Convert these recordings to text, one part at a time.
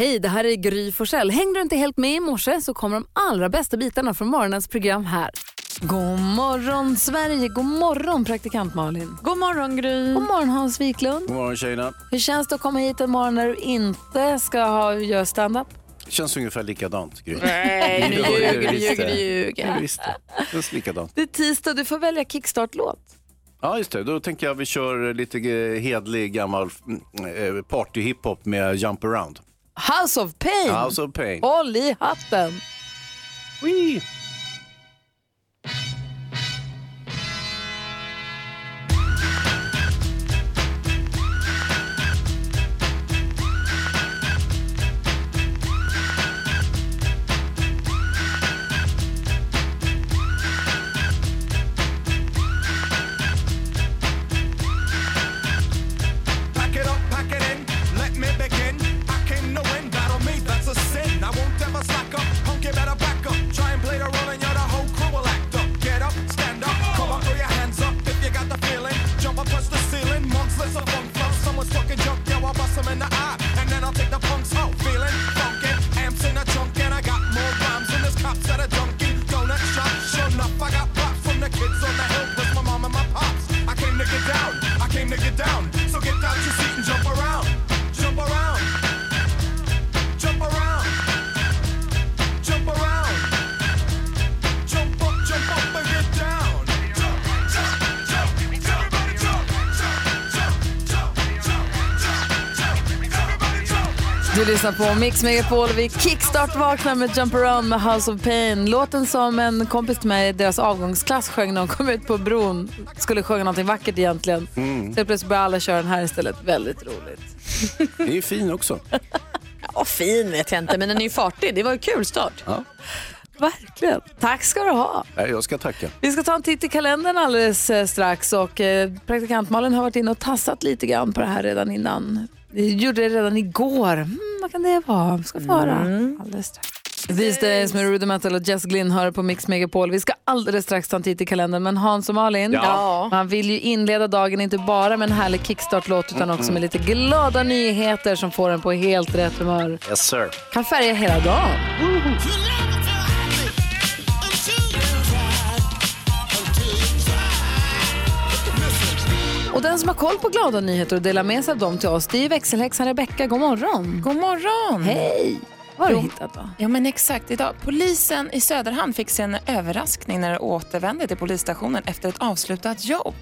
Hej, det här är Gry Forssell. Hängde du inte helt med i morse så kommer de allra bästa bitarna från morgonens program här. God morgon Sverige, god morgon praktikant Malin. God morgon Gry. God morgon Hans Wiklund. God morgon tjejerna. Hur känns det att komma hit en morgon när du inte ska ha, göra stand-up? Känns ungefär likadant Gry. Nej, nu ljuger du, ljuger det. du, ljuger. Ja, visst det. Känns likadant. Det är tisdag, du får välja kickstart-låt. Ja, just det. Då tänker jag vi kör lite eh, hedlig gammal mm, eh, party-hiphop med Jump Around. House of Pain. House of Pain. Håll i hatten. Wee. Lyssnar på Mix Megapol och vi kickstart vaknar med Jump Around med House of Pain. Låten som en kompis till mig i deras avgångsklass sjöng när de kom ut på bron. Skulle sjunga någonting vackert egentligen. Så helt plötsligt började alla köra den här istället. Väldigt roligt. Det är ju fin också. Ja, fin vet jag inte, men den är ju fartig. Det var ju kul start. Verkligen. Tack ska du ha. Nej, Jag ska tacka. Vi ska ta en titt i kalendern alldeles eh, strax och eh, praktikantmalen har varit inne och tassat lite grann på det här redan innan. Vi gjorde det redan igår. Mm, vad kan det vara? Vi ska få höra alldeles strax. These days med Rudimental och Jess Glynn hör på Mix Megapol. Vi ska alldeles strax ta en titt i kalendern. Men Hans och Malin, Ja. man vill ju inleda dagen inte bara med en härlig kickstart-låt utan också med lite glada nyheter som får en på helt rätt humör. Yes sir. Kan färga hela dagen. Och den som har koll på glada nyheter och delar med sig av dem till oss, det är växelhäxan Rebecka. God morgon! God morgon! Hej! Vad har du hittat då? Ja men exakt, idag. Polisen i Söderhamn fick sig en överraskning när de återvände till polisstationen efter ett avslutat jobb.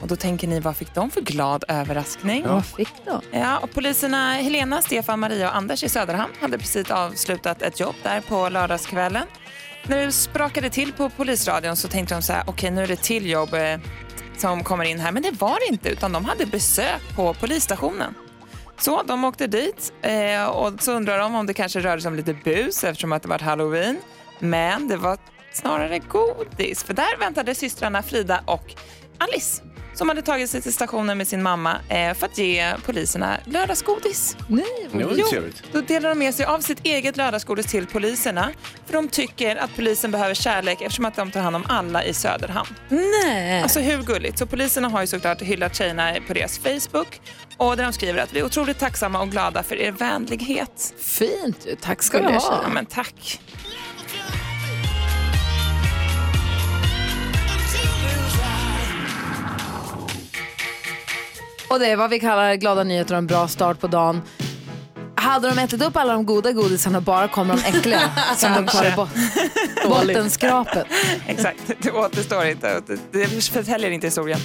Och då tänker ni, vad fick de för glad överraskning? Vad fick du? Ja, och poliserna Helena, Stefan, Maria och Anders i Söderhamn hade precis avslutat ett jobb där på lördagskvällen. När det sprakade till på polisradion så tänkte de så här, okej nu är det till jobb eh, som kommer in här. Men det var det inte, utan de hade besök på polisstationen. Så de åkte dit eh, och så undrar de om det kanske rörde sig om lite bus eftersom att det var halloween. Men det var snarare godis, för där väntade systrarna Frida och Alice som hade tagit sig till stationen med sin mamma eh, för att ge poliserna lördagsgodis. Nej, Det var ju trevligt. Då delar de med sig av sitt eget lördagsgodis till poliserna för de tycker att polisen behöver kärlek eftersom att de tar hand om alla i Söderhamn. Nej. Alltså hur gulligt? Så poliserna har ju såklart hyllat tjejerna på deras Facebook och där de skriver att vi är otroligt tacksamma och glada för er vänlighet. Fint. Tack ska du ha. Ja, men tack. Och det är vad vi kallar glada nyheter och en bra start på dagen. Hade de ätit upp alla de goda godisarna och bara kommer de äckliga som de kvar i bot- bottenskrapet. Exakt, det återstår inte. Det förtäljer inte historien.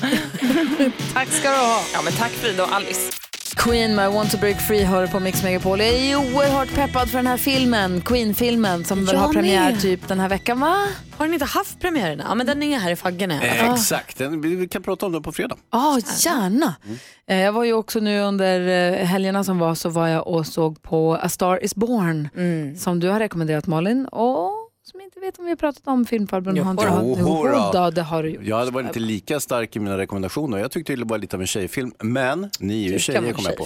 Tack ska du ha. Ja, men tack Frida och Alice. Queen med Want to break free hör på Mix Megapol. Jag är oerhört peppad för den här filmen, Queen-filmen, som väl Jag har premiär med. typ den här veckan, va? Har ni inte haft premiären? Ja, men den är här i Faggen. Eh, exakt, Den- vi kan prata om det på fredag. Ja, gärna. Eh, Jag var ju också nu under eh, helgerna som var så var jag och såg på A Star Is Born som du har rekommenderat Malin och inte vet om vi har pratat om filmfarbrorn. Jo, har inte- då. Jo, det har du gjort. Jag hade varit inte lika stark i mina rekommendationer. Jag tyckte det var lite av en tjejfilm. Men ni är ju tjejer kom jag på.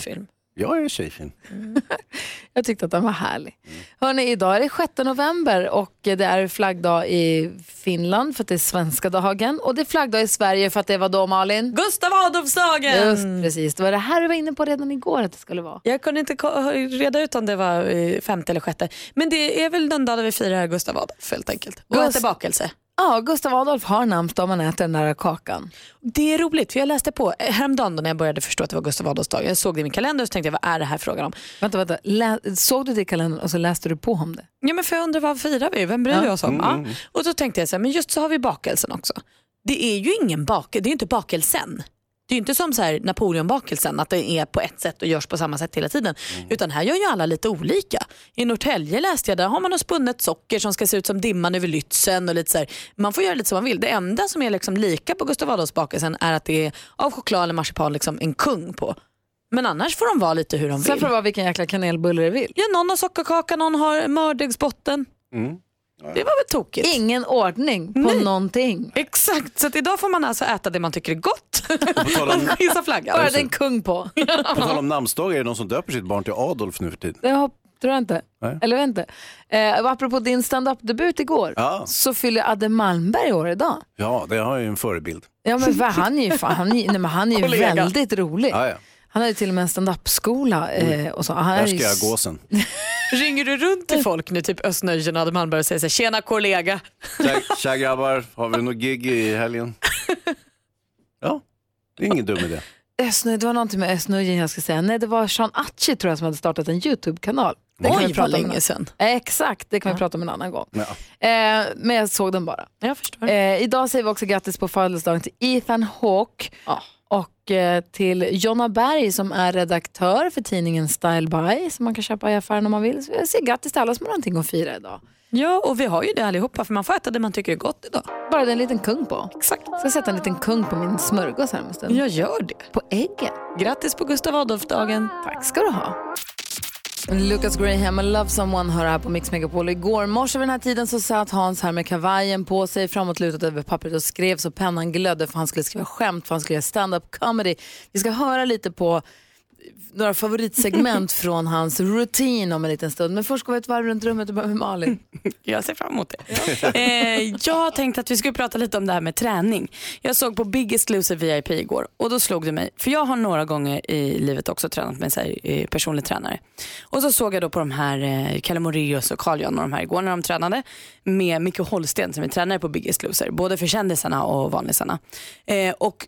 Jag är tjejfin. Jag tyckte att den var härlig. Hörrni, idag är det 6 november och det är flaggdag i Finland för att det är svenska dagen. Och det är flaggdag i Sverige för att det var då Malin? Gustav Adolfsdagen! Just precis, det var det här du var inne på redan igår att det skulle vara. Jag kunde inte reda ut om det var femte eller sjätte. Men det är väl den dagen vi firar Gustav Adolf helt enkelt. Och Gust- äter bakelse. Ja, Gustav Adolf har namnsdag om man äter den där kakan. Det är roligt för jag läste på eh, häromdagen då när jag började förstå att det var Gustav Adolfs dag. Jag såg det i min kalender och så tänkte jag vad är det här frågan om? Vänta, vänta. Lä- såg du det i kalendern och så läste du på om det? Ja men för jag undrar vad firar vi? Vem bryr vi oss om? Ja. Och då tänkte jag så här, men just så har vi bakelsen också. Det är ju ingen bakel, det är ju inte bakelsen. Det är ju inte som så här Napoleonbakelsen att det är på ett sätt och görs på samma sätt hela tiden. Utan här gör ju alla lite olika. I Norrtälje läste jag, där har man något spunnet socker som ska se ut som dimman över Lützen. Och lite så här. Man får göra lite som man vill. Det enda som är liksom lika på Gustav Adolfsbakelsen är att det är av choklad eller marsipan liksom en kung på. Men annars får de vara lite hur de Sen vill. får det vara vilken jäkla kanelbulle du vill. Ja, någon har sockerkaka, någon har mördegsbotten. Det var väl tokigt? Ingen ordning på Nej. någonting. Exakt, så att idag får man alltså äta det man tycker är gott. Om, Vissa flagga. Bara det är en kung på. på tal om namnsdagar, är det någon som döper sitt barn till Adolf nu för tiden? Det tror jag inte. Nej. Eller vet inte. Eh, apropå din stand-up-debut igår Ja. så fyller Adde Malmberg år idag. Ja, det har ju en förebild. Ja, men han är ju, fan, han är, nej, men han är ju väldigt rolig. Ja, ja. Han har ju till och med en stand-up-skola. Eh, och så. Han är Där ska jag s- gåsen. Ringer du runt till folk nu, typ Östnöjen och Adde Malmberg och säger så här, tjena kollega. Tja, tja grabbar, har vi något gig i helgen? Ja, det är ingen dum idé. Östnöj, det var någonting med Östnöjen jag ska säga. Nej, det var Sean Achi tror jag som hade startat en YouTube-kanal. Det kan vi Oj prata vad länge sedan. Exakt, det kan vi prata om en annan gång. Ja. Eh, men jag såg den bara. Jag förstår. Eh, idag säger vi också grattis på födelsedagen till Ethan Hawke eh, till Jonna Berg som är redaktör för tidningen Style By som man kan köpa i affären om man vill. Så jag säger grattis till alla som har någonting att fira idag. Ja, och vi har ju det allihopa för man får äta det man tycker är gott idag. Bara det är en liten kung på. Exakt. Jag ska sätta en liten kung på min smörgås här om en stund. Jag gör det. På äggen. Grattis på Gustav Adolf-dagen. Tack ska du ha. Lucas Graham och Love Someone hör här på Mix Megapol. Igår morse vid den här tiden så satt Hans här med kavajen på sig framåtlutat över pappret och skrev så pennan glödde för han skulle skriva skämt, för han skulle göra stand-up comedy. Vi ska höra lite på några favoritsegment från hans rutin om en liten stund. Men först går vi ett varv runt rummet och börjar med Malin. Jag ser fram emot det. eh, jag har tänkt att vi skulle prata lite om det här med träning. Jag såg på Big Exclusive VIP igår och då slog det mig, för jag har några gånger i livet också tränat med här, eh, personlig tränare. Och så såg jag då på de här, eh, Kalle Moraeus och Carl Jan och de här igår när de tränade med Micke Holsten som är tränare på Big Exclusive, både för kändisarna och vanlisarna. Eh, och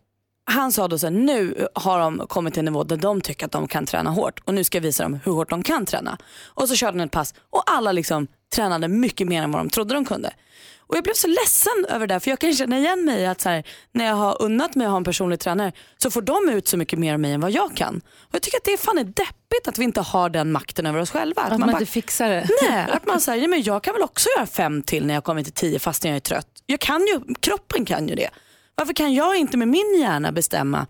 han sa då så här, nu har de kommit till en nivå där de tycker att de kan träna hårt och nu ska jag visa dem hur hårt de kan träna. Och så körde han ett pass och alla liksom tränade mycket mer än vad de trodde de kunde. Och jag blev så ledsen över det för jag kan känna igen mig att så här, när jag har unnat mig att ha en personlig tränare så får de ut så mycket mer av mig än vad jag kan. Och jag tycker att det är fan är deppigt att vi inte har den makten över oss själva. Att man bara- inte fixar det. Nej, att man säger, ja, men jag kan väl också göra fem till när jag kommer till tio fastän jag är trött. Jag kan ju, kroppen kan ju det. Varför kan jag inte med min hjärna bestämma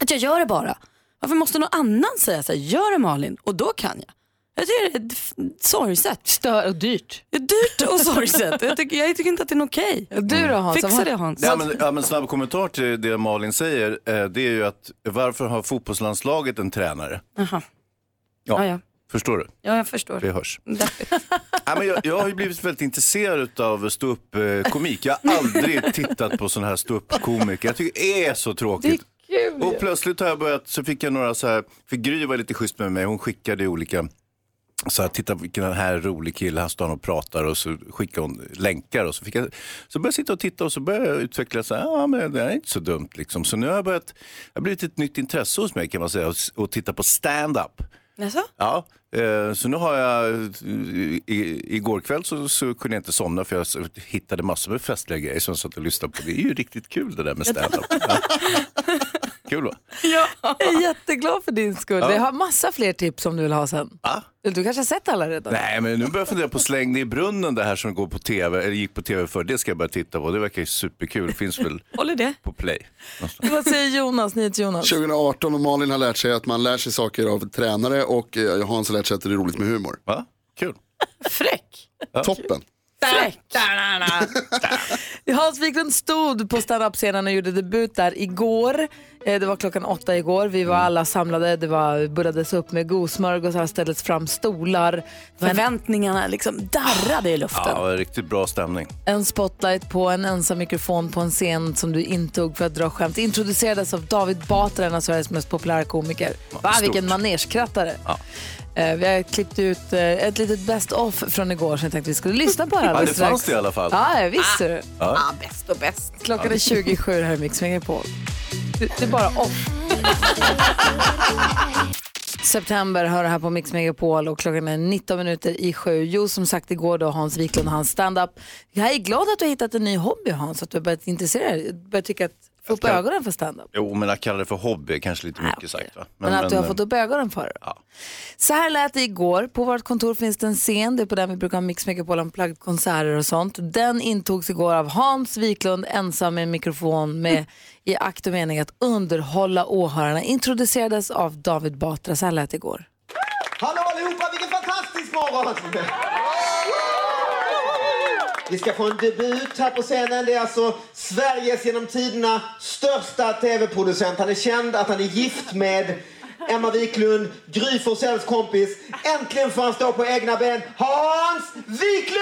att jag gör det bara? Varför måste någon annan säga så här, gör det Malin och då kan jag? Jag tycker det är sorgset. Stör och dyrt. Det är dyrt och sorgset. Jag tycker, jag tycker inte att det är okej. Du då Hans? Fixa det Hans. Ja, men, ja, men snabb kommentar till det Malin säger. Eh, det är ju att varför har fotbollslandslaget en tränare? Jaha. Ja, Ja, ja. Förstår du? ja, jag förstår. Det hörs. Deppigt. Ja, men jag, jag har ju blivit väldigt intresserad av ståuppkomik. Jag har aldrig tittat på sån här ståuppkomiker. Jag tycker det är så tråkigt. Och plötsligt har jag börjat, så fick jag några så här, för Gry var lite schysst med mig, hon skickade olika så här, titta vilken här rolig kille, han står och pratar och så skickade hon länkar och så fick jag, så började jag sitta och titta och så började jag utveckla så här, ja men det här är inte så dumt liksom. Så nu har jag börjat, det har blivit ett nytt intresse hos mig kan man säga, att titta på stand-up. Jaså? Ja, eh, så nu har jag, i, i, igår kväll så, så kunde jag inte somna för jag hittade massor med festliga grejer som jag satt och lyssnade på. Det är ju riktigt kul det där med stand-up. Ja. Kul va? Jag är jätteglad för din skull. Jag har massa fler tips om du vill ha sen. Ja. Du kanske har sett alla redan? Nej, men nu börjar jag fundera på Släng det i brunnen, det här som går på tv, eller gick på tv för Det ska jag börja titta på. Det verkar ju superkul. Finns väl Håller det? på play. Vad säger Jonas, NyhetsJonas? 2018 och Malin har lärt sig att man lär sig saker av tränare och eh, Hans har lärt sig att det är roligt med humor. Va? Kul. Fräck. Toppen. Hans Wiklund stod på standup-scenen och gjorde debut där igår. Eh, Det var klockan åtta igår. Vi var alla samlade. Det var, bullades upp med godsmörgåsar, ställdes fram stolar. Förväntningarna liksom darrade i luften. Ja, det var riktigt bra stämning. En spotlight på en ensam mikrofon på en scen som du intog för att dra skämt. Introducerades av David Batra, en av Sveriges mest populära komiker. Va, vilken manerskrattare. Eh, Vi har klippt ut eh, ett litet best-off från igår som jag tänkte vi skulle lyssna på här Ja, det fanns det i alla fall. Ja, visst ser du. Ja. bäst och bäst. Klockan är 27 här i Mix Megapol. Det, är bara off. September hör här på Mix Megapol och klockan är 19 minuter i sju. Jo, som sagt igår då Hans Wiklund och hans stand-up. Jag är glad att du har hittat en ny hobby Hans, att du har börjat intressera dig, börjat tycka att få upp ögonen för stand-up. Jo, men jag kallar det för hobby, kanske lite mycket sagt. Va? Men, att du har fått upp ögonen för det. Ja. Så här lät det igår. På vårt kontor finns det en scen. Det är på den vi brukar ha Mix Megapol Unplugged konserter och sånt. Den intogs igår av Hans Wiklund ensam med en mikrofon med i akt och mening att underhålla åhörarna. Introducerades av David Batra. Så här lät det igår. Hallå allihopa, vilken fantastisk morgon! Vi ska få en debut här på scenen. Det är alltså Sveriges genom tiderna största tv-producent. Han är känd att han är gift med Emma Wiklund, Gry Forssells kompis. Äntligen får han stå på egna ben. Hans Wiklund!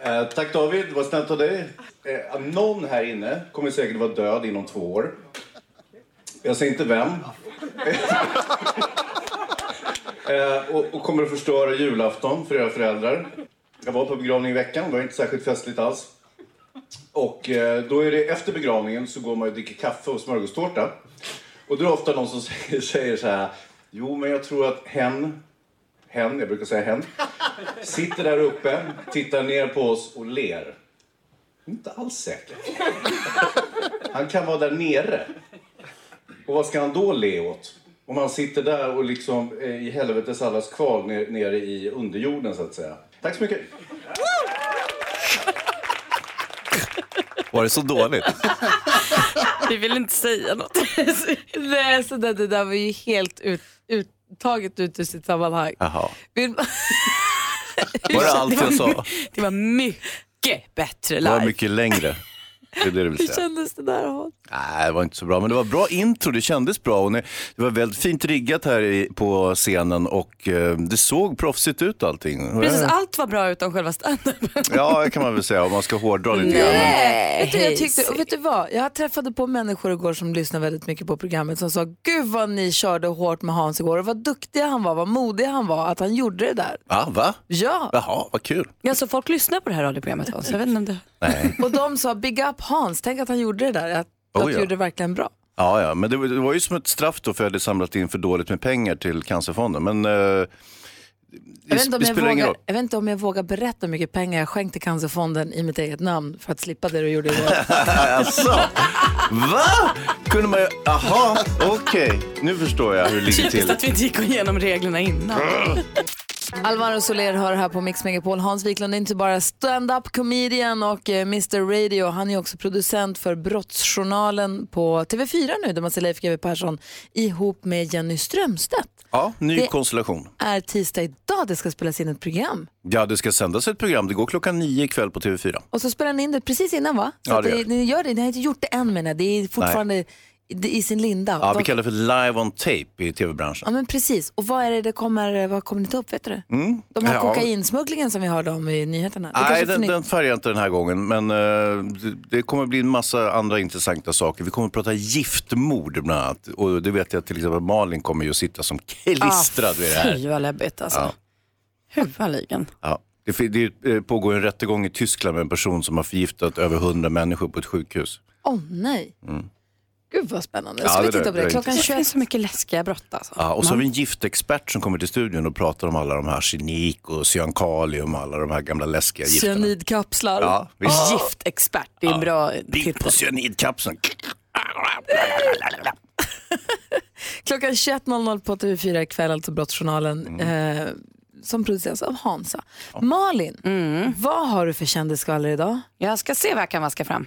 Eh, tack David, vad snällt av dig. Eh, någon här inne kommer säkert vara död inom två år. Jag säger inte vem. eh, och, och kommer att förstöra julafton för era föräldrar. Jag var på begravning i veckan, det var inte särskilt festligt alls. Och eh, då är det efter begravningen så går man och dricker kaffe och smörgåstårta. Och då är det ofta någon som säger, säger så här. Jo, men jag tror att hen, hen, jag brukar säga hen, sitter där uppe, tittar ner på oss och ler. Inte alls säker. Han kan vara där nere. Och vad ska han då le åt? Om han sitter där och liksom eh, i helvetes allas kval ner- nere i underjorden så att säga. Tack så mycket. Var det så dåligt? Vi vill inte säga något. Nej, så det, det där var ju helt ut, uttaget ut ur sitt sammanhang. Jaha. Vill, Var det allt jag sa? Det var mycket bättre Det var live. mycket längre. Det är det du vill hur säga. kändes det där Hans? Nej, det var inte så bra. Men det var bra intro. Det kändes bra. Och det var väldigt fint riggat här på scenen och eh, det såg proffsigt ut allting. Precis, allt var bra utom själva standupen. Ja, det kan man väl säga om man ska hårdra lite grann. Nej, vet du, jag tyckte, och vet du vad? Jag träffade på människor igår som lyssnade väldigt mycket på programmet som sa gud vad ni körde hårt med Hans igår och vad duktig han var, vad modig han var att han gjorde det där. ah, va? Ja, Jaha, vad kul. Alltså, folk lyssnar på det här radioprogrammet. Hans. Jag vet inte om det... Nej. och de sa big up Hans, tänk att han gjorde det där, att, Oh, att du ja. gjorde det verkligen bra. Ja, ja, men det, var- det var ju som ett straff då för jag hade samlat in för dåligt med pengar till Cancerfonden. Men eh, Jag vet, inte om det jag, vågar, jag vet inte om jag vågar berätta hur mycket pengar jag skänkte Cancerfonden i mitt eget namn för att slippa det du gjorde igår. Alltså, va? Kunde man ju, jaha, okej. Nu förstår jag hur det ligger Typiskt till. att vi inte gick igenom reglerna innan. Alvaro Soler hör här på Mix Megapol. Hans Wiklund är inte bara stand-up comedian och eh, Mr Radio. Han är också producent för Brottsjournalen på TV4 nu där man ser Leif GW Persson ihop med Jenny Strömstedt. Ja, ny Det- konstellation. Är tisdag idag det ska spelas in ett program. Ja, det ska sändas ett program. Det går klockan nio ikväll på TV4. Och så spelar ni in det precis innan va? Så Ja, att det gör ni gör det, ni har inte gjort det än menar jag. Det är fortfarande i sin linda. Ja, Vad- vi kallar det för live on tape i tv-branschen. Ja men precis. Och vad är det det kommer, vad kommer ni ta upp? Vet du det? De här Ja. kokainsmugglingen som vi hörde om i nyheterna. Nej, den, ni- den färgar inte den här gången. Men eh, det, det kommer bli en massa andra intressanta saker. Vi kommer att prata giftmord bland annat. Och det vet jag till exempel Malin kommer ju att sitta som klistrad vid det här. Fy vad läbbigt alltså. Huvudligen. Ja. Det, det eh, pågår en rättegång i Tyskland med en person som har förgiftat över 100 människor på ett sjukhus. Åh nej. Gud vad spännande. Ja, Ska vi det där- titta på det det? är Klockan Det 21. finns så mycket läskiga brott alltså. Ja, och så har vi en giftexpert som kommer till studion och pratar om alla de här arsenik och cyankalium och alla de här gamla läskiga gifterna. Cyanidkapslar. Ja, visst. Giftexpert, det är en bra Bit på titel. cyanidkapseln. Klockan 21.00 på TV4 ikväll, alltså Brottsjournalen. Eh, som produceras av Hansa. Malin, vad har du för kändisskvaller idag? Jag ska se vad jag kan vaska fram.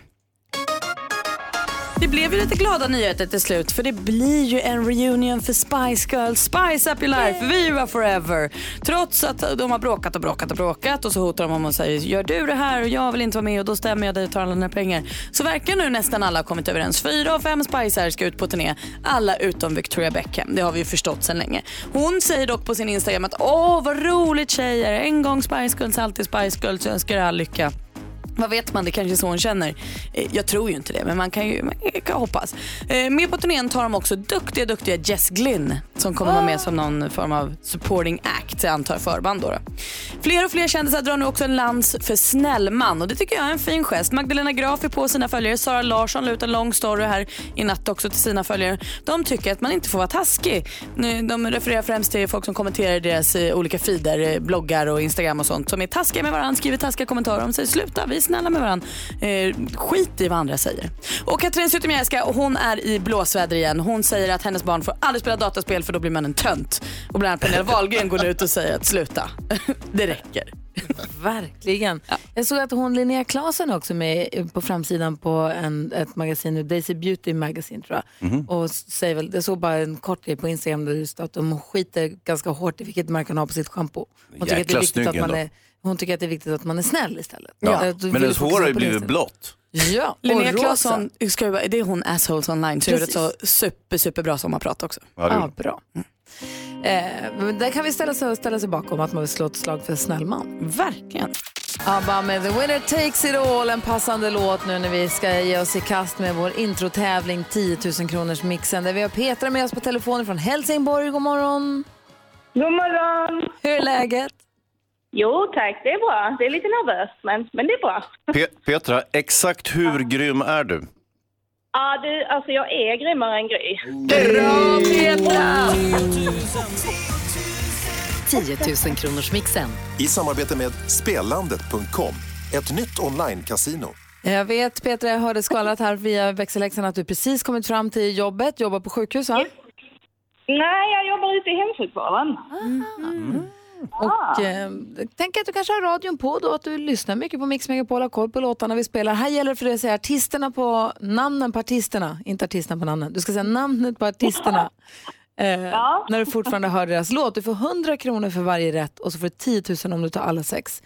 Det blev ju lite glada nyheter till slut för det blir ju en reunion för Spice Girls. Spice Up Your Life, Viva Forever. Trots att de har bråkat och bråkat och bråkat och så hotar de om och säger gör du det här och jag vill inte vara med och då stämmer jag dig och tar alla dina pengar. Så verkar nu nästan alla ha kommit överens. Fyra av fem Spicear ska ut på turné. Alla utom Victoria Beckham. Det har vi ju förstått sedan länge. Hon säger dock på sin Instagram att åh vad roligt tjejer. En gång Spice Girls, alltid Spice Girls. Jag önskar er all lycka. Vad vet man? Det kanske är så hon känner. Eh, jag tror ju inte det, men man kan ju man kan hoppas. Eh, med på turnén tar de också duktiga, duktiga Jess Glynn som kommer vara med som någon form av supporting act, jag antar förband då. då. Fler och fler kändisar drar nu också en lans för Snällman och det tycker jag är en fin gest. Magdalena Graf är på sina följare, Sara Larsson la ut en lång story här i natt också till sina följare. De tycker att man inte får vara taskig. De refererar främst till folk som kommenterar deras eh, olika feeder, bloggar och Instagram och sånt som är taskiga med varandra, skriver taskiga kommentarer. om säger sluta, vi är snälla med varandra. Eh, skit i vad andra säger. Och Katrin Zytomierska, hon är i blåsväder igen. Hon säger att hennes barn får aldrig spela dataspel för då blir man en tönt. Och bland annat Pernilla Wahlgren går ut och säger att sluta, det räcker. Verkligen. Jag såg att hon Linnea är också med på framsidan på en, ett magasin nu, Daisy Beauty Magazine tror jag. Mhm. Och säger väl, jag såg bara en kort grej på Instagram där det stod att de skiter ganska hårt i vilket märke hon har på sitt schampo. Hon tycker, att det är viktigt att man är, hon tycker att det är viktigt att man är snäll istället. Ja. Du Men hennes hår har ju blivit blått. Ja, Linnea. Claesson, ska jag bara- det är hon Assholes Online, så ett så Precis. super, superbra sommarprat också. Ja, gjorde bra. Eh, men där kan vi ställa sig, ställa sig bakom att man vill slå ett slag för snällman. Verkligen. ABBA med The Winner Takes It All, en passande låt nu när vi ska ge oss i kast med vår introtävling 10 000 kronors mixen. Där vi har Petra med oss på telefon från Helsingborg. God morgon! God morgon! Hur är läget? Jo tack, det är bra. Det är lite nervöst, men, men det är bra. Pe- Petra, exakt hur grym är du? Ja, du, alltså jag är grymmare än Gry. Bra Petra! 10 000 kronors mixen. I samarbete med Spelandet.com, ett nytt online-casino. Jag vet Petra, jag hörde skvallrat här via växelläxan att du precis kommit fram till jobbet, jobbar på sjukhus va? Nej, jag jobbar ute i hemsjukvården. Och eh, tänk att du kanske har radion på då, att du lyssnar mycket på Mix Megapol, har koll på låtarna vi spelar. Här gäller det för dig att säga artisterna på, namnen på artisterna, inte artisterna på namnen. Du ska säga namnet på artisterna. Eh, När du fortfarande hör deras låt. Du får 100 kronor för varje rätt och så får du 10 000 om du tar alla sex.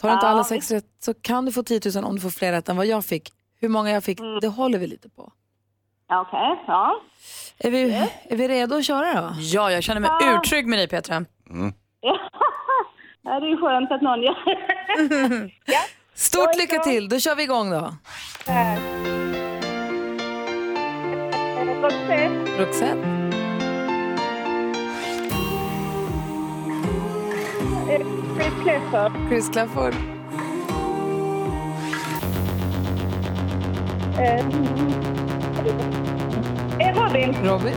Tar du inte Ja, alla sex rätt så kan du få 10 000 om du får fler rätt än vad jag fick. Hur många jag fick, det håller vi lite på. Okej, ja. Är vi, är vi redo att köra då? Ja, jag känner mig urtrygg med dig Petra. ja. Det är skönt att någon gör ja. Stort lycka till, då kör vi igång då. Roxette, Roxette, Chris Clifford, Chris Clafford, eh, Robin, Robin,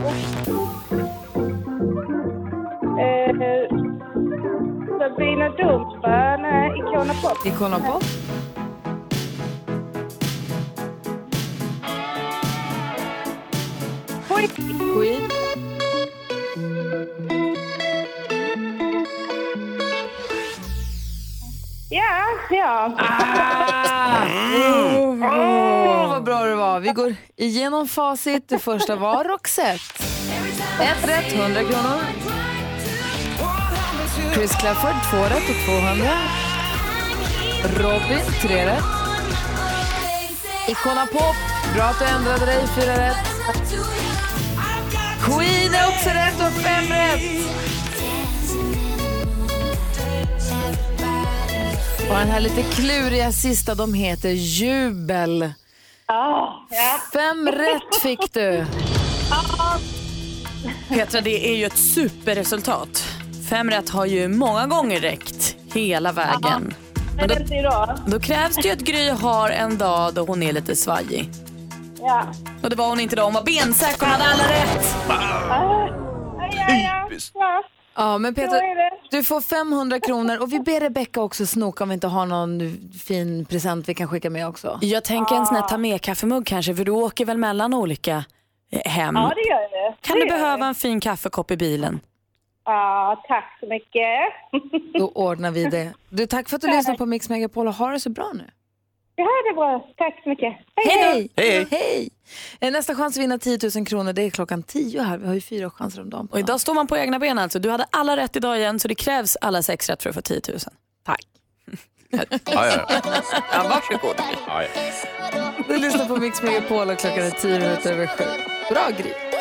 eh, Sabina Dumba, nej, Icona Pop. Icona Pop, Skit. Ja, ja. Åh, vad bra det var. Vi går igenom facit. Det första var Roxette. Ett rätt, 100 kronor. Chris Clafford, två rätt och 200. Robin, tre rätt. Icona Pop, bra att du ändrade dig, fyra rätt. Queen är också rätt och fem rätt. Och den här lite kluriga sista, de heter Jubel. Ja, ja. Fem rätt fick du. Petra, det är ju ett superresultat. Fem rätt har ju många gånger räckt hela vägen. Men då, då krävs det ju att Gry har en dag då hon är lite svajig. Ja. Och det var hon inte då, hon var bensäker och hade alla rätt. Ja, ja, men Peter, du får 500 kronor och vi ber Rebecca också snoka om vi inte har någon fin present vi kan skicka med också. Jag tänker en sån här ta med kaffemugg kanske, för du åker väl mellan olika eh, hem. Ja, det gör det. Kan det du behöva en fin kaffekopp i bilen? Ja, tack så mycket. Då ordnar vi det. Du, tack för att du lyssnade på Mix Megapol och ha det så bra nu. Det här är bra. Tack så mycket. Hej! Hej. Hej! Eh, Nästa chans att vinna 10 000 kronor det är klockan 10 här. Vi har ju fyra chanser om dagen. Och idag står man på egna ben alltså. Du hade alla rätt idag igen så det krävs alla sex rätt för att få 10 000. Tack. Ja, ja, ja. Ja, varsågod. ja, ja. Du lyssnar på Mix Megapol och klockan är 10 minuter över sju. Bra Gry.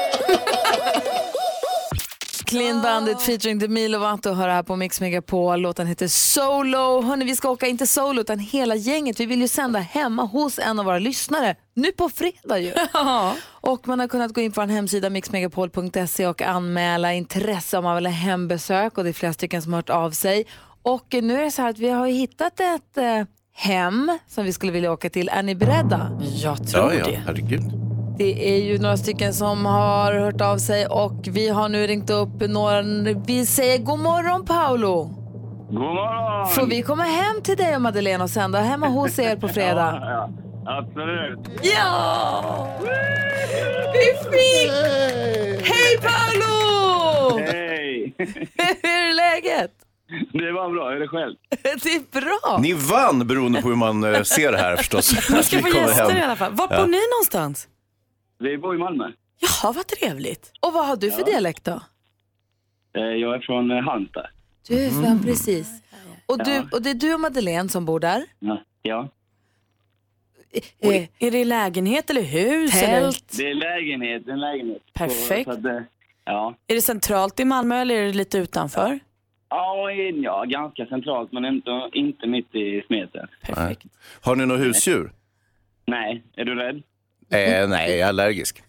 Clean Bandit featuring Demi Lovato hör här på Mix Megapol. Låten heter Solo. Hörrni, vi ska åka inte solo utan hela gänget. Vi vill ju sända hemma hos en av våra lyssnare. Nu på fredag ju. Och man har kunnat gå in på vår hemsida mixmegapol.se och anmäla intresse om man vill ha hembesök och det är flera stycken som har hört av sig. Och nu är det så här att vi har ju hittat ett eh, hem som vi skulle vilja åka till. Är ni beredda? Jag tror ja, ja. det. Herregud. Det är ju några stycken som har hört av sig och vi har nu ringt upp några. Vi säger god morgon Paolo. God morgon! Får vi komma hem till dig och Madeleine och sända hemma hos er på fredag? Ja, absolut. Ja! Vi fick! Hej Paolo! Hej! Hur är läget? Det var bra. Hur är det själv? Det är bra. Ni vann beroende på hur man eh, ser det här förstås. Man ska få gäster hem. i alla fall. Vart Ja. bor ni någonstans? Vi bor i Malmö. Jaha, vad trevligt. Och vad har du för dialekt då? Eh, Jag är från eh, Halmstad. Du är Mm. fan precis. Och, du, Ja. och det är du och Madeleine som bor där? Ja. ja. Eh, Är det lägenhet eller hus? Tält. Eller? Det är lägenhet. En lägenhet. Perfekt. Så, så att, ja. Är det centralt i Malmö eller är det lite utanför? Ja, in- ja, ganska centralt men inte, inte mitt i smeten. Perfekt. Har ni något husdjur? Nej, är du rädd? Eh, nej, jag är allergisk.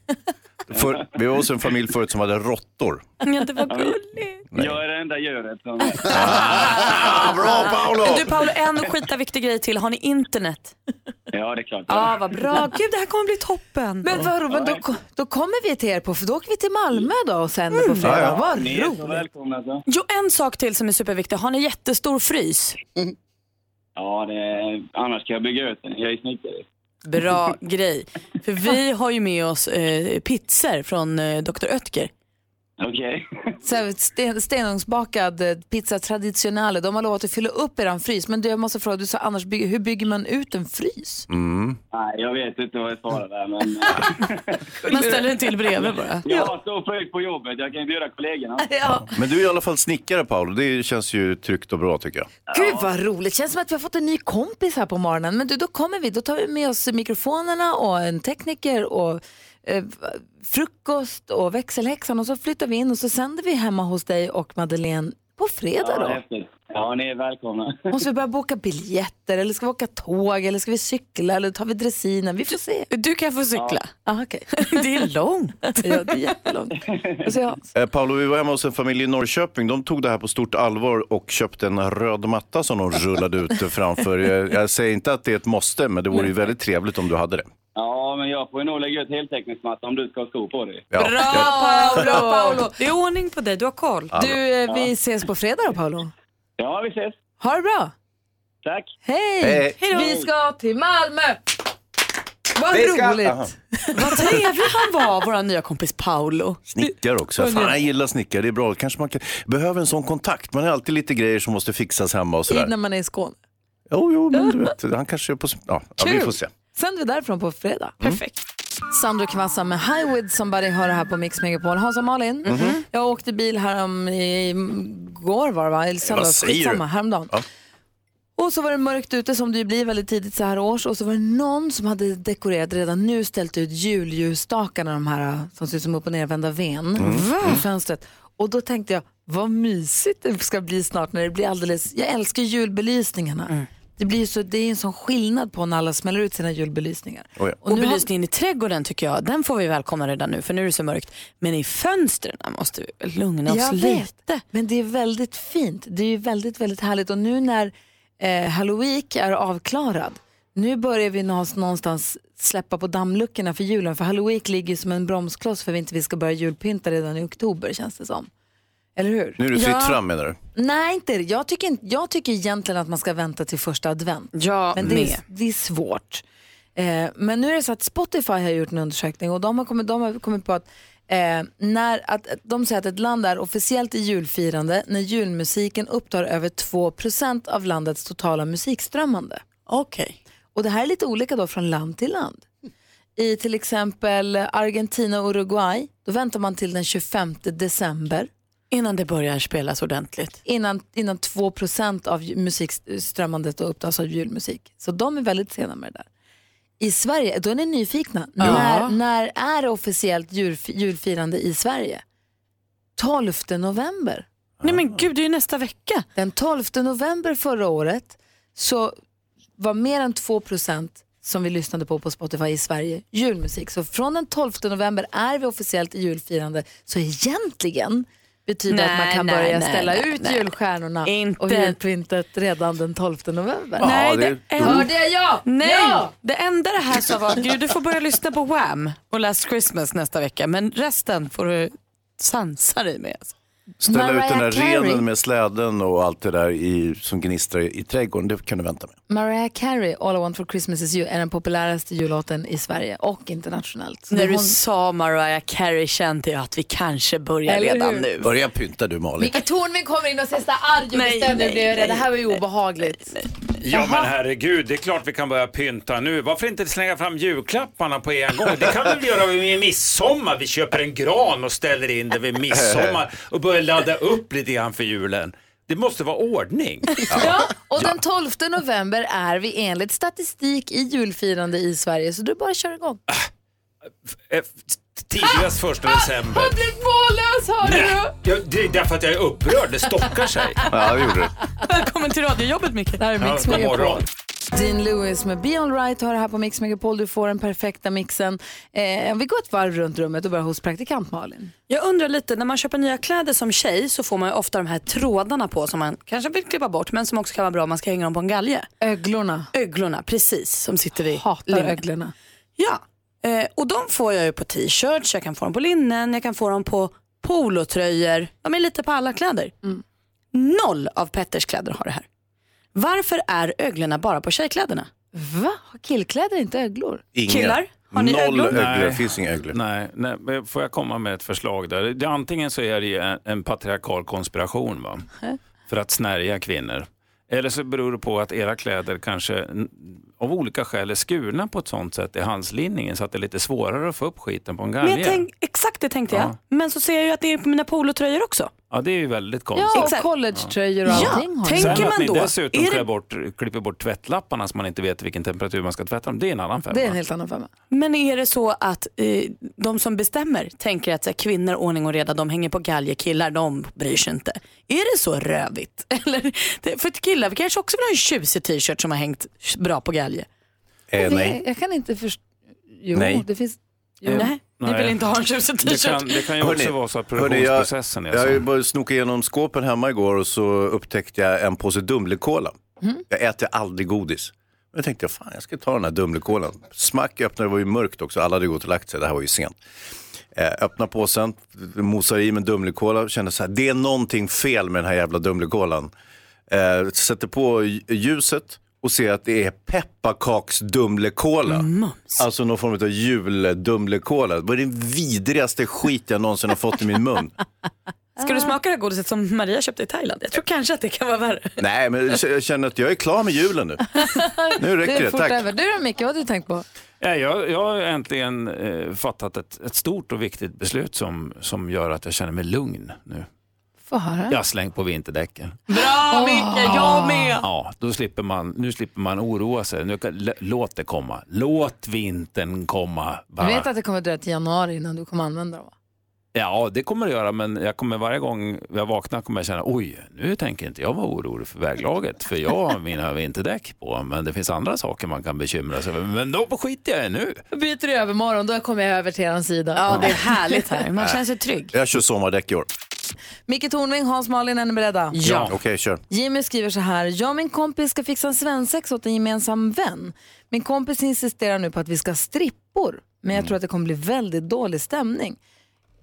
För, vi var hos en familj förut som hade råttor. Ja, det var gulligt. Jag är det enda djuret som... Ah, bra Paolo! Du Paolo, en skitviktig grej till. Har ni internet? Ja, det är klart. Ja, vad bra. Gud, det här kommer bli toppen. Men vadå, men då, då kommer vi till er på, för då åker vi till Malmö då och sänder på fredag. Ja, ja. Vad Ni är så roligt. välkomna. Så. Jo, en sak till som är superviktig. Har ni jättestor frys? Ja, det, annars kan jag bygga ut den. Jag är snickare. Bra grej. För vi har ju med oss eh, pizzor från eh, Dr. Oetker. Okej. Så här, sten, stenugnsbakad eh, pizza traditionale. De har lovat att fylla upp eran frys. Men du, jag måste fråga, du sa annars, bygger, hur bygger man ut en frys? Mm. Nej, jag vet inte vad jag svarar där, men... Man ställer den till bredvid bara. Jag har stor frys på jobbet. Jag kan bjuda kollegorna. Ja. Men du är i alla fall snickare Paolo. Det känns ju tryggt och bra tycker jag. Gud vad roligt, känns som att vi har fått en ny kompis här på morgonen. Men du, då kommer vi, då tar vi med oss mikrofonerna och en tekniker och eh, frukost och växelhäxan och så flyttar vi in och så sänder vi hemma hos dig och Madeleine på fredag Ja, då. häftigt. Ja, ni är välkomna. Måste vi börja boka biljetter eller ska vi åka tåg eller ska vi cykla eller tar vi dressinen? Vi får se. Du kan få cykla. Ja. okej. Det är långt. Ja, det är jättelångt. Eh, Paolo, vi var hemma hos en familj i Norrköping. De tog det här på stort allvar och köpte en röd matta som de rullade ut framför. Jag, jag säger inte att det är ett måste, men det vore ju väldigt trevligt om du hade det. Ja, men jag får ju nog lägga ut heltäckningsmatta om du ska ha skor på dig. Ja. Bra Paolo! Bra Paolo! Det är ordning på dig, du har koll. Du, eh, vi ses på fredag då Paolo. Ja, vi ses. Ha det bra. Tack. Hej! Hej. Hej då. Vi ska till Malmö! Vad Vi ska- roligt! Vad trevlig han var, vår nya kompis Paolo. Snickare också. Fan, jag gillar snickare. Det är bra. Kanske man kan... behöver en sån kontakt. Man har alltid lite grejer som måste fixas hemma och sådär. När man är i Skåne. Jo, jo, men du vet. Han kanske är på... Ja, ja, vi Kul. får se. Sänder vi därifrån på fredag. Perfekt. Sandro Kvassa med High With Somebody hör det här på Mix Megapol. Hans och Malin, Mhm. jag åkte bil här om i går var det va? Eller söndags, skitsamma, häromdagen. Ja. Och så var det mörkt ute som det ju blir väldigt tidigt så här års och så var det någon som hade dekorerat redan nu ställt ut julljusstakarna, de här som ser ut som upp och nervända ven i fönstret. Och då tänkte jag, vad mysigt det ska bli snart när det blir alldeles, jag älskar julbelysningarna. Det blir så, det är en sån skillnad på när alla smäller ut sina julbelysningar. Oh, ja. Och har- belysningen i trädgården tycker jag, den får vi välkomna redan nu för nu är det så mörkt. Men i fönstren måste vi lugna oss Jag lite. vet, men det är väldigt fint. Det är ju väldigt, väldigt härligt. Och nu när eh, Halloween är avklarad, nu börjar vi nå- någonstans släppa på dammluckorna för julen. För Halloween ligger som en bromskloss för att vi inte ska börja julpynta redan i oktober känns det som. Eller hur? Nu är det fritt Ja. fram menar du? Nej, inte jag tycker, jag tycker egentligen att man ska vänta till första advent. Jag Men det är, det är svårt. Eh, men nu är det så att Spotify har gjort en undersökning och de har kommit, de har kommit på att, eh, när, att de säger att ett land är officiellt i julfirande när julmusiken upptar över 2% av landets totala musikströmmande. Okej. Och det här är lite olika då från land till land. I till exempel Argentina och Uruguay, då väntar man till den 25 december. Innan det börjar spelas ordentligt. Innan, innan 2% av musikströmmandet upptas av julmusik. Så de är väldigt sena med det där. I Sverige, då är ni nyfikna. Ja. När, när är det officiellt jul, julfirande i Sverige? 12 november. Nej men gud, det är ju nästa vecka. Den 12 november förra året så var mer än 2% som vi lyssnade på på Spotify i Sverige julmusik. Så från den 12 november är vi officiellt i julfirande. Så egentligen betyder det att man Nej, kan nej, börja nej, ställa nej, ut nej. julstjärnorna Inte. och julpyntet redan den 12 november. Ja, Nej, det- det, enda, Hörde jag ja? nej. Ja! det enda det här sa var att gud, du får börja lyssna på Wham och Last Christmas nästa vecka. Men resten får du sansa dig med. Alltså. Ställa ut den där Mariah Carey. renen med släden och allt det där i, som gnistrar i, i trädgården, det kan du vänta med. Mariah Carey, All I want for Christmas is you, är den populäraste jullåten i Sverige och internationellt. Så När du hon- sa Mariah Carey kände jag att vi kanske börjar Eller redan hur? nu. Börja pynta du Malin. Micke Tornving kommer in och säger sådär arg och Nej, bestämd. nej. Det nej, här var ju obehagligt. Ja Jaha. men herregud, det är klart vi kan börja pynta nu. Varför inte slänga fram julklapparna på en gång? Det kan vi göra vid midsommar. Vi köper en gran och ställer in det vid midsommar och börjar ladda upp lite grann för julen. Det måste vara ordning. Ja, och den 12 november är vi enligt statistik i julfirande i Sverige, så du bara kör igång. Eh, Tidigast första december. Han blir mållös, hör Nej, du? jag, det är därför att jag är upprörd. Det stockar sig. Ja, det gjorde det. Välkommen till radiojobbet Micke. Det här är Ja, Mix god Megapol. Dean Lewis med Be Alright har det här på Mix Megapol. Du får den perfekta mixen. Eh, om vi går ett varv runt rummet och börjar hos praktikant Malin. Jag undrar lite, när man köper nya kläder som tjej så får man ju ofta de här trådarna på som man kanske vill klippa bort men som också kan vara bra om man ska hänga dem på en galge. Öglorna. Öglorna, precis, som sitter vid Hatar linjen. öglorna. Ja, eh, och de får jag ju på t-shirts, jag kan få dem på linnen, jag kan få dem på polotröjor. De är lite på alla kläder. Noll av Petters kläder har det här. Varför är öglorna bara på tjejkläderna? Va? Har killkläder inte öglor? Inga. Killar, har ni Noll öglor? öglor, Nej. finns inga öglor. Nej, nej, men får jag komma med ett förslag där? Det, antingen så är det en, en patriarkal konspiration va? för att snärja kvinnor. Eller så beror det på att era kläder kanske av olika skäl är skurna på ett sånt sätt i halslinningen så att det är lite svårare att få upp skiten på en Men galge. jag tänk, exakt det tänkte jag. Men så ser jag ju att det är på mina polotröjor också. Ja, det är ju väldigt konstigt. Ja, och collegetröjor och Ja, allting har tänk- ni. Sen Tänker att man ni då, dessutom är det- bort, klipper bort tvättläpparna så man inte vet vilken temperatur man ska tvätta dem, det är en annan femma. Det är en helt annan femma. Men är det så att eh, de som bestämmer tänker att så här, kvinnor, ordning och reda, de hänger på galge, killar de bryr sig inte. Är det så rövigt? Eller, för killar vi kanske också vill ha en tjusig t-shirt som har hängt bra på galge. Eh, nej. Jag kan inte förstå. Jo, Nej. det finns... Jo. Nej, ni Nej. vill inte ha en tjusig Det t-shirt. kan, det kan ju Hörni, också vara så att produktionsprocessen jag, är jag så. ju bara snokat igenom skåpen hemma igår och så upptäckte jag en påse Dumlekola. Jag äter aldrig godis. Men jag tänkte, fan jag ska ta den här Dumlekolan. Smack öppnade, det var ju mörkt också, alla hade gått och lagt sig, det här var ju sent. Eh, öppna påsen, mosar i med Dumlekola, kände så här, det är någonting fel med den här jävla Dumlekolan. Eh, sätter på lj- ljuset och ser att det är pepparkaksdumlekola. Alltså någon form av juldumlekola. Det var den vidrigaste skit jag någonsin har fått i min mun. Ska du smaka det här godiset som Maria köpte i Thailand? Jag tror kanske att det kan vara värre. Nej, men jag känner att jag är klar med julen nu. Nu Det räcker är det, fort tack. över. Du då Micke, vad har du tänkt på? Ja, jag, jag har äntligen eh, fattat ett, ett stort och viktigt beslut som, som gör att jag känner mig lugn nu. Få höra. Jag har slängt på vinterdäcken. Bra Micke, jag med! Ja, då slipper man, nu slipper man oroa sig. Nu låt det komma. Låt vintern komma. Du Bara. vet att det kommer dröja till januari innan du kommer använda dem va? Ja, det kommer det göra, men jag kommer varje gång jag vaknar kommer jag känna oj, nu tänker inte jag vara orolig för väglaget, för jag har mina vinterdäck på, men det finns andra saker man kan bekymra sig över. Men då skiter jag i nu. Då byter du över morgon, då kommer jag över till er sida. Ja, det är härligt här. Man känner sig trygg. Jag kör sommardäck i år. Micke Tornving, Hans Malin, är ni beredda? Ja. Okej, kör. Jimmy skriver så här, jag och min kompis ska fixa en svensexa åt en gemensam vän. Min kompis insisterar nu på att vi ska ha strippor, men jag tror att det kommer bli väldigt dålig stämning.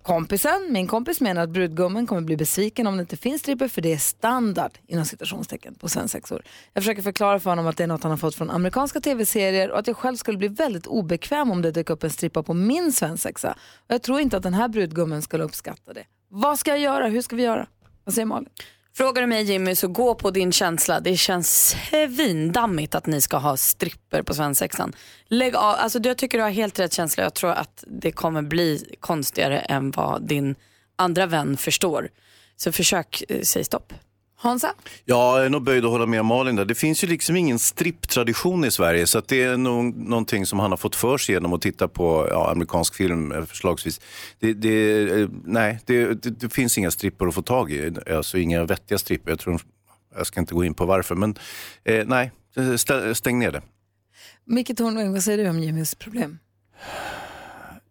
Kompisen, min kompis menar att brudgummen kommer bli besviken om det inte finns strippor för det är standard inom citationstecken på svensexor. Jag försöker förklara för honom att det är något han har fått från amerikanska tv-serier och att jag själv skulle bli väldigt obekväm om det dök upp en strippa på min svensexa. Och jag tror inte att den här brudgummen skulle uppskatta det. Vad ska jag göra? Hur ska vi göra? Vad säger Malin? Frågar du mig Jimmy så gå på din känsla. Det känns svindammigt att ni ska ha stripper på svensexan. Lägg av, alltså jag tycker du har helt rätt känsla. Jag tror att det kommer bli konstigare än vad din andra vän förstår. Så försök eh, säga stopp. Hansa? Ja, jag är nog böjd att hålla med Malin där. Det finns ju liksom ingen stripptradition i Sverige så att det är nog någonting som han har fått för sig genom att titta på ja, amerikansk film eh, förslagsvis. Det, det, eh, nej, det, det, det finns inga strippor att få tag i, alltså inga vettiga strippor. Jag, tror, jag ska inte gå in på varför, men eh, nej, stä- stäng ner det. Micke Tornving, vad säger du om Jimmys problem?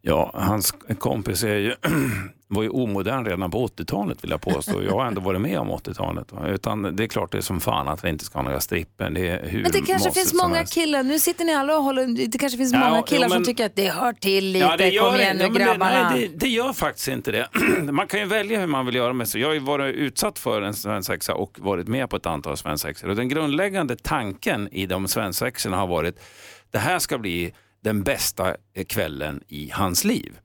Ja, hans kompis är ju, var ju omodern redan på 80-talet vill jag påstå. Jag har ändå varit med om 80-talet. va. Utan det är klart det är som fan att vi inte ska ha några stripper. Det är hur Men det kanske finns som många killar, nu sitter ni alla och håller, det kanske finns Ja, många ja, killar som men- tycker att det hör till lite, Ja, det gör kom igen nu Ja, men det, grabbarna. nej, det, det gör faktiskt inte det. Man kan ju välja hur man vill göra med sig. Jag har ju varit utsatt för en svensexa och varit med på ett antal svensexor. Och den grundläggande tanken i de svensexorna har varit det här ska bli den bästa kvällen i hans liv.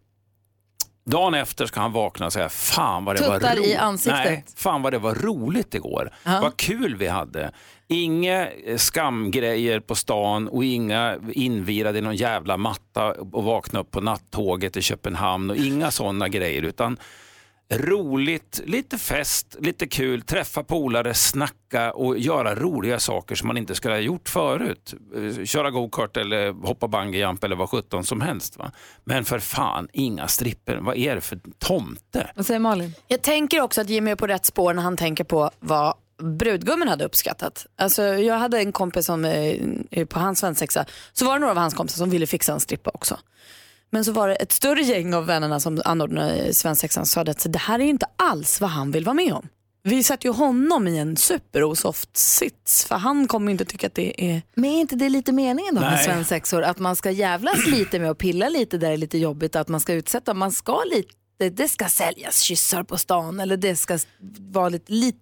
Dagen efter ska han vakna och säga, fan vad det var i roligt. ansiktet. Nej, fan vad det var roligt igår. Ja. Vad kul vi hade. Inga eh, skamgrejer på stan och inga invirade i någon jävla matta och vakna upp på nattåget i Köpenhamn och inga sådana grejer utan roligt, lite fest, lite kul, träffa polare, snacka och göra roliga saker som man inte skulle ha gjort förut. Eh, Köra go-kart eller hoppa bungyjump eller vad sjutton som helst. Va? Men för fan, inga stripper. Vad är det för tomte? Vad säger Malin? Jag tänker också att Jimmy är på rätt spår när han tänker på vad brudgummen hade uppskattat. Alltså, jag hade en kompis som eh, på hans svensexa, så var det några av hans kompisar som ville fixa en strippa också. Men så var det ett större gäng av vännerna som anordnade svensexan som sa att det här är inte alls vad han vill vara med om. Vi satte ju honom i en superosoft sits för han kommer inte tycka att det är... Men är inte det lite meningen då med svensexor? Att man ska jävlas lite med och pilla lite där det är lite jobbigt, att man ska utsätta, man ska lite, det ska säljas kyssar på stan eller det ska vara lite, lite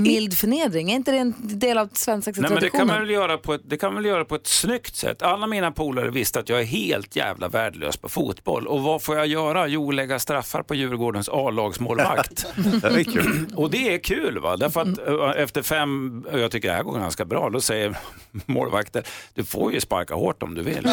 mild förnedring. Är inte det en del av Nej, men det, kan man väl göra på ett, det kan man väl göra på ett snyggt sätt. Alla mina polare visste att jag är helt jävla värdelös på fotboll. Och vad får jag göra? Jo, lägga straffar på Djurgårdens A-lagsmålvakt. det. Och det är kul, va? därför att eh, efter fem, och jag tycker det här går ganska bra, då säger målvakten, du får ju sparka hårt om du vill.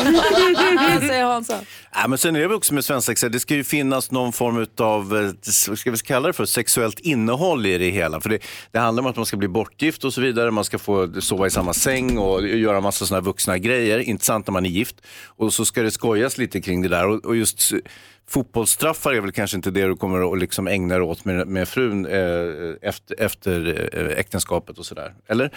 Säger Hansa? Ja, men sen är det också med svensexa, det ska ju finnas någon form av, ska vi kalla det för sexuellt innehåll i det hela. För det, det handlar om att man ska bli bortgift och så vidare, man ska få sova i samma säng och göra massa sådana vuxna grejer. Intressant när man är gift. Och så ska det skojas lite kring det där. Och, och just fotbollsstraffar är väl kanske inte det du kommer att liksom ägna dig åt med, med frun eh, efter, efter eh, äktenskapet och sådär. Eller?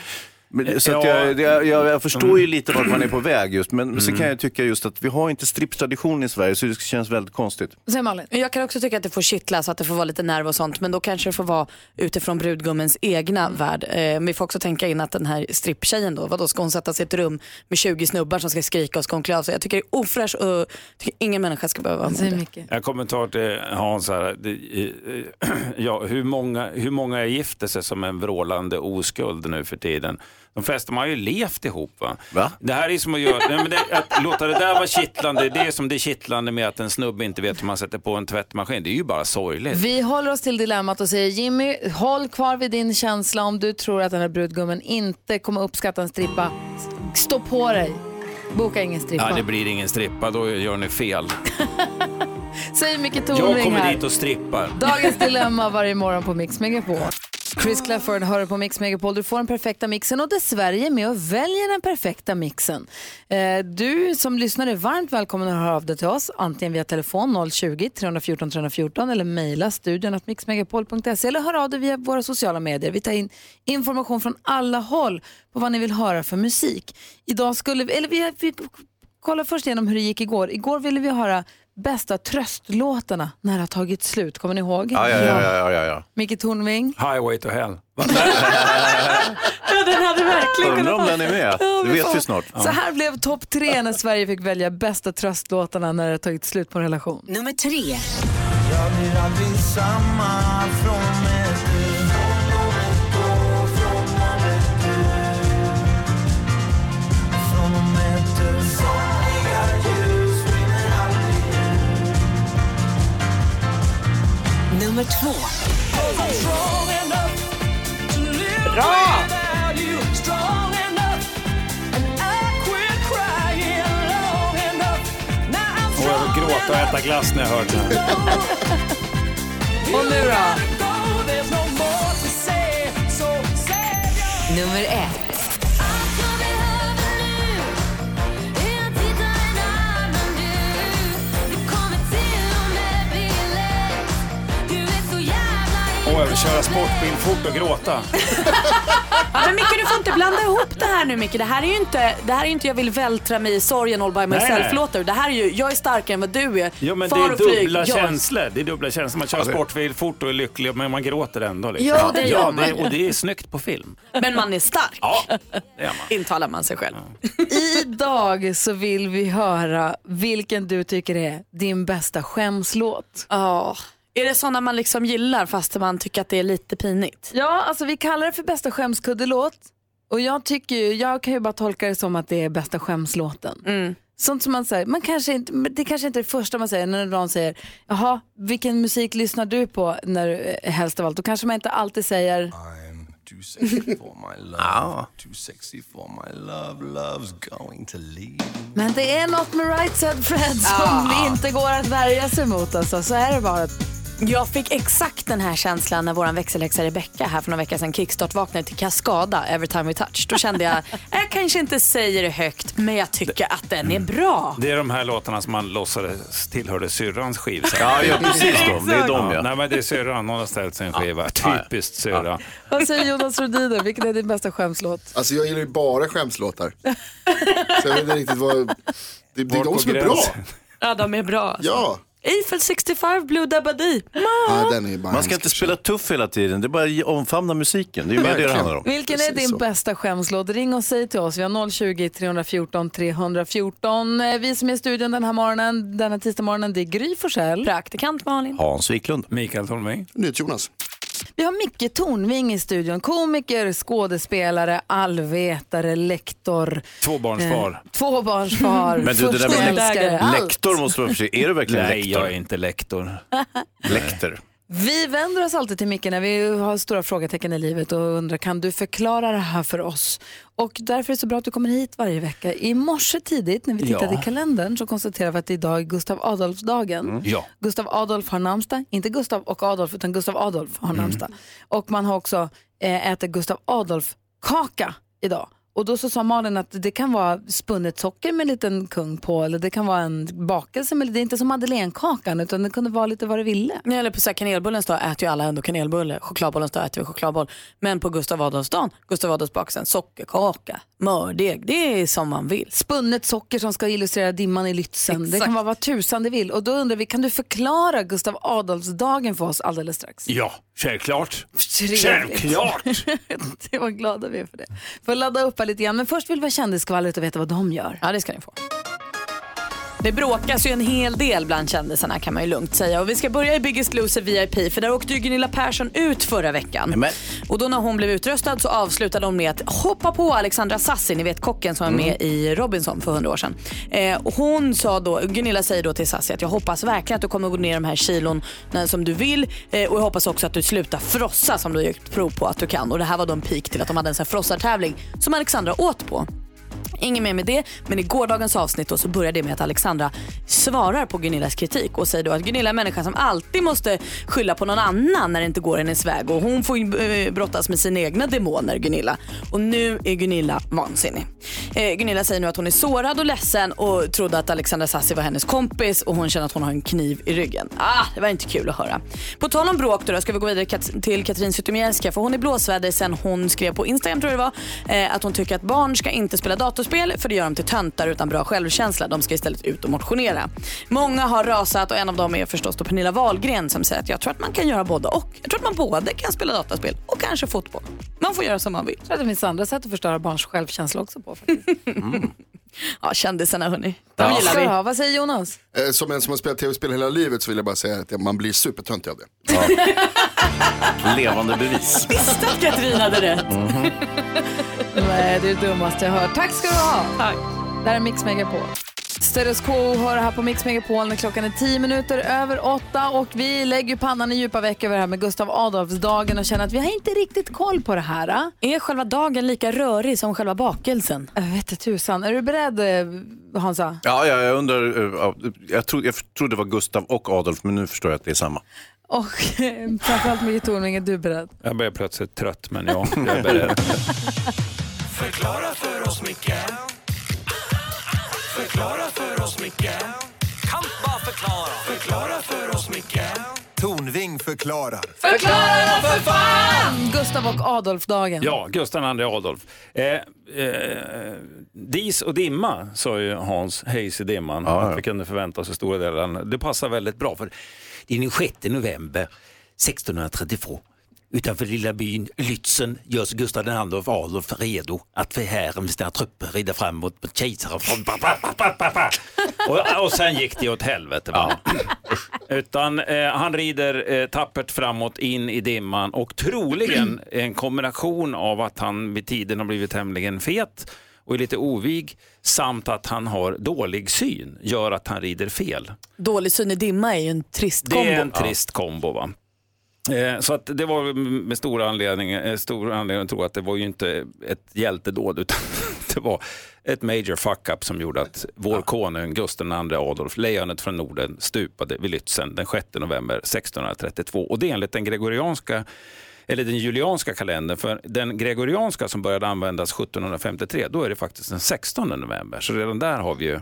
Men, så att Ja. jag, jag, jag, jag förstår ju lite vart man är på väg just, men Mm. så kan jag tycka just att vi har inte stripptradition i Sverige så det känns väldigt konstigt. Malin? Jag kan också tycka att det får kittla så att det får vara lite nerv och sånt men då kanske det får vara utifrån brudgummens egna värld. Eh, men vi får också tänka in att den här stripptjejen då, vadå ska hon sätta sig i ett rum med 20 snubbar som ska skrika och ska hon klä av sig? Jag tycker det är ofräscht och tycker ingen människa ska behöva vara med det. Jag kommentar till Hans här. Eh, ja, hur, många, hur många gifter sig som en vrålande oskuld nu för tiden? De flesta har ju levt ihop. Va? Det här är som att, göra, nej, men det, att låta det där vara kittlande. Det är som det är kittlande med att en snubbe inte vet hur man sätter på en tvättmaskin. Det är ju bara sorgligt. Vi håller oss till dilemmat och säger Jimmy, håll kvar vid din känsla om du tror att den här brudgummen inte kommer uppskatta en strippa. Stå på dig. Boka ingen strippa. Ja, det blir ingen strippa, då gör ni fel. Säger Micke Jag Tornving kommer här. dit och strippar. Dagens dilemma varje morgon på Mix Megapol. Chris Clafford hör på Mix Megapol. Du får den perfekta mixen och där Sverige är med och väljer den perfekta mixen. Eh, Du som lyssnar är varmt välkommen att höra av dig till oss, antingen via telefon 020-314 314 eller mejla studion att mixmegapol.se eller hör av dig via våra sociala medier. Vi tar in information från alla håll på vad ni vill höra för musik. Idag skulle vi, eller vi, vi kollar först igenom hur det gick igår. Igår ville vi höra bästa tröstlåtarna när det har tagit slut. Kommer ni ihåg? Ja, ja, ja. ja, ja, ja. Micke Tornving. Highway to hell. Ja, den hade verkligen Undrar om den är med. Ja, Det vet vi snart. Så här blev topp tre när Sverige fick välja bästa tröstlåtarna när det har tagit slut på en relation. Nummer tre. Jag blir aldrig samma från med Nummer två. Strong enough Bra! Och jag vill gråta och äta glass när jag hör den här. Och nu då? Nummer ett. Köra sportbil fort och gråta. Ja, men Micke, du får inte blanda ihop det här nu Micke. Det här är ju inte, det här är ju inte jag vill vältra mig i sorgen all by myself-låtar. Det här är ju, jag är starkare än vad du är. Jo men Far det är och flyg, dubbla jag- känslor. Det är dubbla känslor. Man kör sportbil fort och är lycklig men man gråter ändå. Liksom. Ja, det gör ja, man. det, Och det är snyggt på film. Men man är stark. Ja, det är man. Intalar man sig själv. Idag så vill vi höra vilken du tycker är din bästa skämslåt. Ja. Är det sådana man liksom gillar fast man tycker att det är lite pinigt? Ja, alltså vi kallar det för bästa skämskuddelåt. Och jag tycker ju, jag kan ju bara tolka det som att det är bästa skämslåten. Mm. Sånt som man säger, man kanske inte, det kanske inte är det första man säger när någon säger, jaha, vilken musik lyssnar du på när, eh, helst av allt? Då kanske man inte alltid säger, Too sexy for my love. Too sexy for my love. Love's going to leave. men det är något med Right Said Fred som inte går att värja sig mot. Alltså. Så är det bara. Jag fick exakt den här känslan när vår växelhäxa Rebecca här för några veckor sedan kickstart-vaknade till Kaskada, Every time we touch. Då kände jag, jag kanske inte säger det högt, men jag tycker att den är bra. Det är de här låtarna som man låtsades tillhörde syrrans skiv. Ja, ja, precis de. Det är de, ja. Nej, men det är syrran. Någon har ställt sig en skiva. Typiskt syrra. Vad säger Jonas Rhodiner, vilken är din bästa skämslåt? Alltså jag gillar ju bara skämslåtar. Så jag vet inte riktigt vad... Det, det är de som är bra. Ja, de är bra. alltså. Ja. Eiffel 65, Blue Dabadi. ja den är bara Man ska inte spela tuff hela tiden, det är bara omfamna musiken. Det är ju mer det det handlar om. Vilken är din så. bästa skämslåt? Ring och säg till oss. Vi har 020 314 314. Eh, Vi som är i studion den här morgonen, denna tisdag morgonen, det är Gry Forssell. Praktikant Malin. Hans Wiklund. Mikael Tornving. Nytt Jonas. Vi har Micke Tornving i studion. Komiker, skådespelare, allvetare, lektor, Tvåbarnsfar. eh, tvåbarnsfar, Men du, det där med allt. Lektor måste vara för sig. Är du verkligen Nej, lektor? jag är inte lektor. Lektor. Vi vänder oss alltid till Micke när vi har stora frågetecken i livet och undrar kan du förklara det här för oss? Och därför är det så bra att du kommer hit varje vecka. I morse tidigt när vi tittade Ja. i kalendern så konstaterade vi att idag är Gustav Adolfsdagen. Mm. Ja. Gustav Adolf har namnsdag, inte Gustav och Adolf utan Gustav Adolf har Mm. namnsdag. Och man har också eh, äter Gustav Adolf-kaka idag. Och då så sa Malin att det kan vara spunnet socker med en liten kung på eller det kan vara en bakelse med, det är inte som madeleinekakan utan det kunde vara lite vad det ville. Eller på så här kanelbullens dag äter ju alla ändå kanelbulle. Chokladbollens dag äter vi chokladboll. Men på Gustav Adolfsdagen, Gustav Adolfs bakelsen, sockerkaka, mördeg. Det är som man vill. spunnet socker som ska illustrera dimman i Lützen. Det kan vara vad tusan det vill. Och då undrar vi, kan du förklara Gustav Adolfsdagen för oss alldeles strax? Ja, självklart. Trevligt. Självklart. det var glada vi är för det. Får ladda upp här lite grann. Men först vill vi ha kändisskvallret och veta vad de gör. Ja, det ska ni få. Det bråkas ju en hel del bland kändisarna kan man ju lugnt säga. Och vi ska börja i Biggest Loser VIP för där åkte ju Gunilla Persson ut förra veckan. Men, Och då när hon blev utröstad så avslutade hon med att hoppa på Alexandra Sassi, ni vet kocken som var med i Robinson för hundra år sedan. Eh, och hon sa då, Gunilla säger då till Sassi att jag hoppas verkligen att du kommer gå ner de här kilon när, som du vill eh, och jag hoppas också att du slutar frossa som du har gjort prov på att du kan. Och det här var då en pik till att de hade en sån här frossartävling som Alexandra åt på. Inget mer med det, men i gårdagens avsnitt då så börjar det med att Alexandra svarar på Gunillas kritik och säger då att Gunilla är en människa som alltid måste skylla på någon annan när det inte går hennes väg och hon får ju eh, brottas med sina egna demoner Gunilla. Och nu är Gunilla vansinnig. Eh, Gunilla säger nu att hon är sårad och ledsen och trodde att Alexandra Sassi var hennes kompis och hon känner att hon har en kniv i ryggen. Ah, det var inte kul att höra. På tal om bråk då, då ska vi gå vidare kat- till Katrin Zytomierska för hon är blåsväder sen hon skrev på Instagram tror jag det var eh, att hon tycker att barn ska inte spela dator datorspel för det gör dem till töntar utan bra självkänsla. De ska istället ut och motionera. Många har rasat och en av dem är förstås då Pernilla Wahlgren som säger att jag tror att man kan göra både och. Jag tror att man både kan spela dataspel och kanske fotboll. Man får göra som man vill. Jag tror att det finns andra sätt att förstöra barns självkänsla också på. Faktiskt. Ja, kändisarna hörni. De Ja. gillar vi. ha? Vad säger Jonas? Eh, Som en som har spelat tv-spel hela livet så vill jag bara säga att man blir supertöntig av det. Levande bevis. Visste att Katrin hade rätt. Nej, det är det dummaste jag hört. Tack ska du ha. Tack. Det här är Mix Megapol. Status Quo hör här på Mix Megapol när klockan är tio minuter över åtta och vi lägger pannan i djupa veck över det här med Gustav Adolfsdagen och känner att vi har inte riktigt koll på det här. Äh? Är själva dagen lika rörig som själva bakelsen? Jag vet inte tusan. Är du beredd eh, Hansa? Ja, ja, jag undrar, eh, ja, jag, trodde, jag trodde det var Gustav och Adolf, men nu förstår jag att det är samma. Och eh, framförallt Micke Tornving, är du beredd? Jag blir plötsligt trött, men ja, jag är beredd. Förklara för oss, Micke Förklara för oss, Micke Kan bara förklara Förklara för oss, Micke Tornving förklarar. Förklara för fan! Gustav och Adolfdagen. Ja, Gustav II Adolf. Eh, eh, dis och dimma, sa ju Hans Hayes i dimman, att vi kunde förvänta oss i stora delar. Det passar väldigt bra, för det är den 6 november 1632. Utanför lilla byn Lützen görs Gustav II Adolf redo att förhära med sina trupper rida framåt mot kejsaren. och, och sen gick det åt helvete. va? Utan eh, han rider eh, tappert framåt in i dimman och troligen en kombination av att han med tiden har blivit tämligen fet och är lite ovig samt att han har dålig syn gör att han rider fel. Dålig syn i dimma är ju en trist kombo. Det är en trist kombo. Va? Eh, Så att det var med stor anledning, eh, stor anledning att tro att det var ju inte ett hjältedåd utan det var ett major fuck-up som gjorde att vår konung Gustav II Adolf, lejonet från Norden, stupade vid Lützen den 6 november 1632. Och det är enligt den gregorianska eller den julianska kalendern, för den gregorianska som började användas 1753, då är det faktiskt den 16 november. Så redan där har vi ju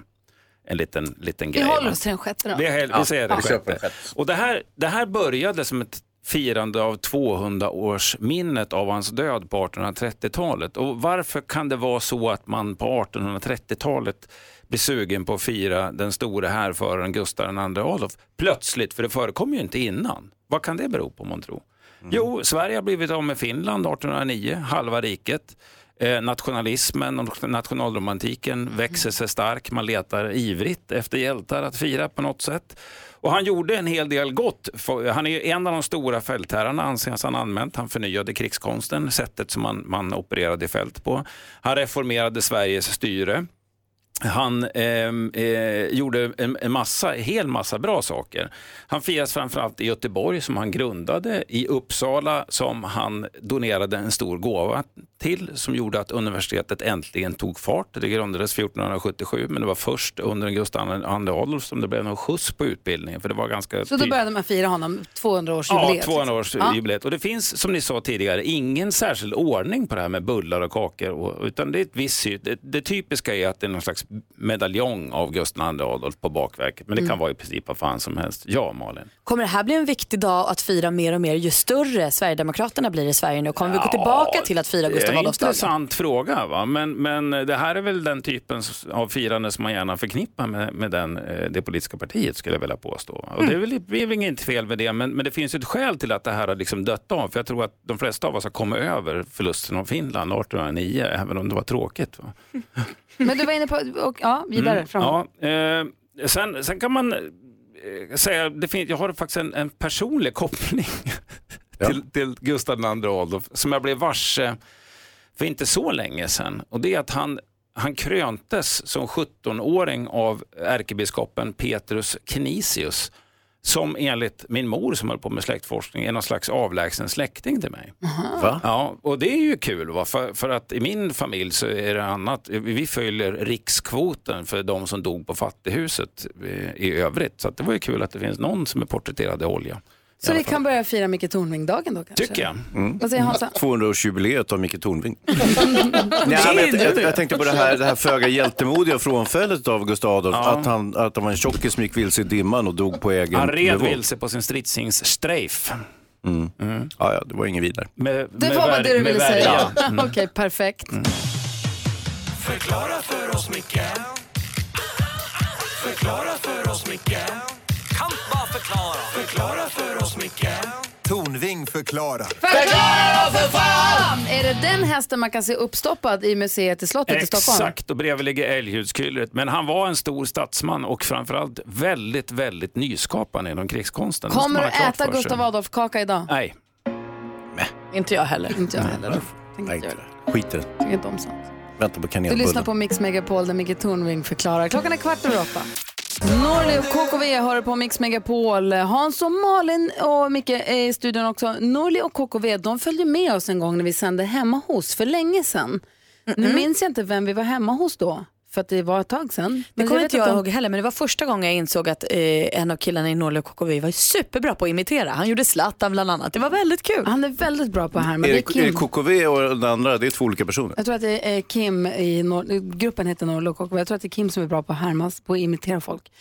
en liten, liten Vi grej. håller va? oss till den sjätte då. Vi, vi säger den Ja. sjätte. Och det här, det här började som ett firande av 200-årsminnet av hans död på 1830-talet. Och varför kan det vara så att man på 1830-talet blir sugen på att fira den store härföraren Gustav II Adolf plötsligt, för det förekom ju inte innan. Vad kan det bero på man tror? Jo, Sverige har blivit av med Finland 1809, halva riket. Eh, nationalismen och nationalromantiken växer sig stark. Man letar ivrigt efter hjältar att fira på något sätt. Och han gjorde en hel del gott. Han är ju en av de stora fältherrarna anses han använt. Han förnyade krigskonsten, sättet som man, man opererade i fält på. Han reformerade Sveriges styre. Han ehm, eh, gjorde en, en massa, hel massa bra saker. Han firas framförallt i Göteborg som han grundade, i Uppsala som han donerade en stor gåva till som gjorde att universitetet äntligen tog fart. Det grundades 1477 men det var först under Gustav II Adolf som det blev någon skjuts på utbildningen. För det var ganska Så då började man fira honom 200-årsjubileet. Ja, liksom. 200 års Ja. Och det finns, som ni sa tidigare, ingen särskild ordning på det här med bullar och kakor. Och, utan det är ett visst det, det typiska är att det är någon slags medaljong av Gustav II Adolf på bakverket. Men det kan Mm. vara i princip vad fan som helst. Ja, Malin. Kommer det här bli en viktig dag att fira mer och mer ju större Sverigedemokraterna blir i Sverige nu? Kommer vi gå tillbaka till att fira Gustav Det är en Adolfsdagen? intressant fråga. Va? Men, men det här är väl den typen av firande som man gärna förknippar med, med den, eh, det politiska partiet skulle jag vilja påstå. Och det är väl, det är väl inget fel med det, men, men det finns ett skäl till att det här har liksom dött av. För jag tror att de flesta av oss har kommit över förlusten av Finland 1809, även om det var tråkigt. Va? Men du var inne på, och, ja vidare Mm, framåt. ja, eh, sen, sen kan man eh, säga, det finns, jag har faktiskt en, en personlig koppling till, till Gustav II Adolf som jag blev varse för inte så länge sedan. Och det är att han, han kröntes som 17-åring av ärkebiskopen Petrus Canisius som enligt min mor som höll på med släktforskning är någon slags avlägsen släkting till mig. Va? Ja, och det är ju kul va? För, för att i min familj så är det annat. Vi följer rikskvoten för de som dog på fattighuset eh, i övrigt. Så att det var ju kul att det finns någon som är porträtterad i olja. Så vi kan börja fira Micke Tornving-dagen då kanske? Tycker jag. Vad säger Hansa? 200-årsjubileet av Micke Tornving. Nej, men jag, jag, jag tänkte på det här, det här föga hjältemodiga frånfället av Gustav Adolf. Ja. Att, han, att han var en tjockis som gick vilse i dimman och dog på egen Han red nivå. vilse på sin stridshingsstreif. Mm. Ja, ja, det var inget vidare. Med, Det med var vad vär- det du ville säga. värja. Mm. Okej, perfekt. Förklara för oss, Micke Förklara för oss, Micke Kan bara förklara Förklara för oss, Micke Tornving förklarar. Förklara för fan! Är det den hästen man kan se uppstoppad i museet i slottet i Stockholm? Exakt, och bredvid ligger älghudskyllret. Men han var en stor statsman och framförallt väldigt, väldigt nyskapande inom krigskonsten. Kommer du äta. Gustav Adolf-kaka idag? Nej. Inte jag heller. Inte jag heller. Nej, inte. Skit i det. Tycker inte om sånt. Vänta på Du kanelbullen. lyssnar på Mix Megapol där Micke Tornving förklarar. Klockan är kvart över åtta. Norli och KKV hör på Mix Megapol. Hans och Malin och Micke är i studion också. Norli och KKV de följde med oss en gång när vi sände hemma hos för länge sedan. Nu minns jag inte vem vi var hemma hos då, för att det var ett tag sedan. Det Men kommer vet inte jag de- ihåg heller men det var första gången jag insåg att eh, en av killarna i Norli och KKV var superbra på att imitera. Han gjorde Zlatan bland annat. Det var väldigt kul. Han är väldigt bra på att härma. Är Det är det, är det Kim. KKV och den andra? Det är två olika personer. Jag tror att det är Kim i Nor- gruppen heter Norli och KKV. Jag tror att det är Kim som är bra på att härmas, på att imitera folk.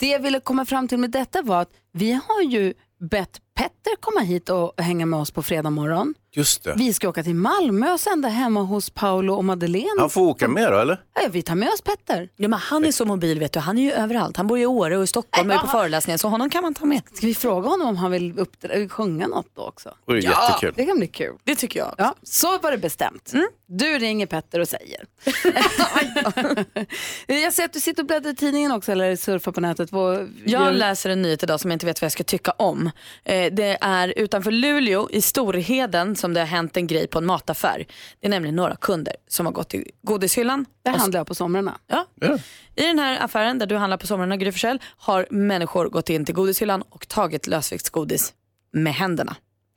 Det jag ville komma fram till med detta var att vi har ju bett Petter komma hit och hänga med oss på fredag morgon. Just det. Vi ska åka till Malmö och sända hemma hos Paolo och Madeleine. Han får åka med då eller? Ja, vi tar med oss Petter. Ja, men han är så mobil vet du. Han är ju överallt. Han bor i Åre och i Stockholm och är på föreläsningar så honom kan man ta med. Ska vi fråga honom om han vill uppdra- sjunga något då också? Det är jättekul. Det kan bli kul. Det tycker jag. Ja, så var det bestämt. Du ringer Petter och säger. jag ser att du sitter och bläddrar i tidningen också eller surfar på nätet. Vad, Jag läser en nyhet idag som jag inte vet vad jag ska tycka om. Eh, det är utanför Luleå i Storheden som det har hänt en grej på en mataffär. Det är nämligen några kunder som har gått till godishyllan. Där och- handlar jag på somrarna. Ja. I den här affären där du handlar på somrarna Gry har människor gått in till godishyllan och tagit lösviktsgodis med händerna.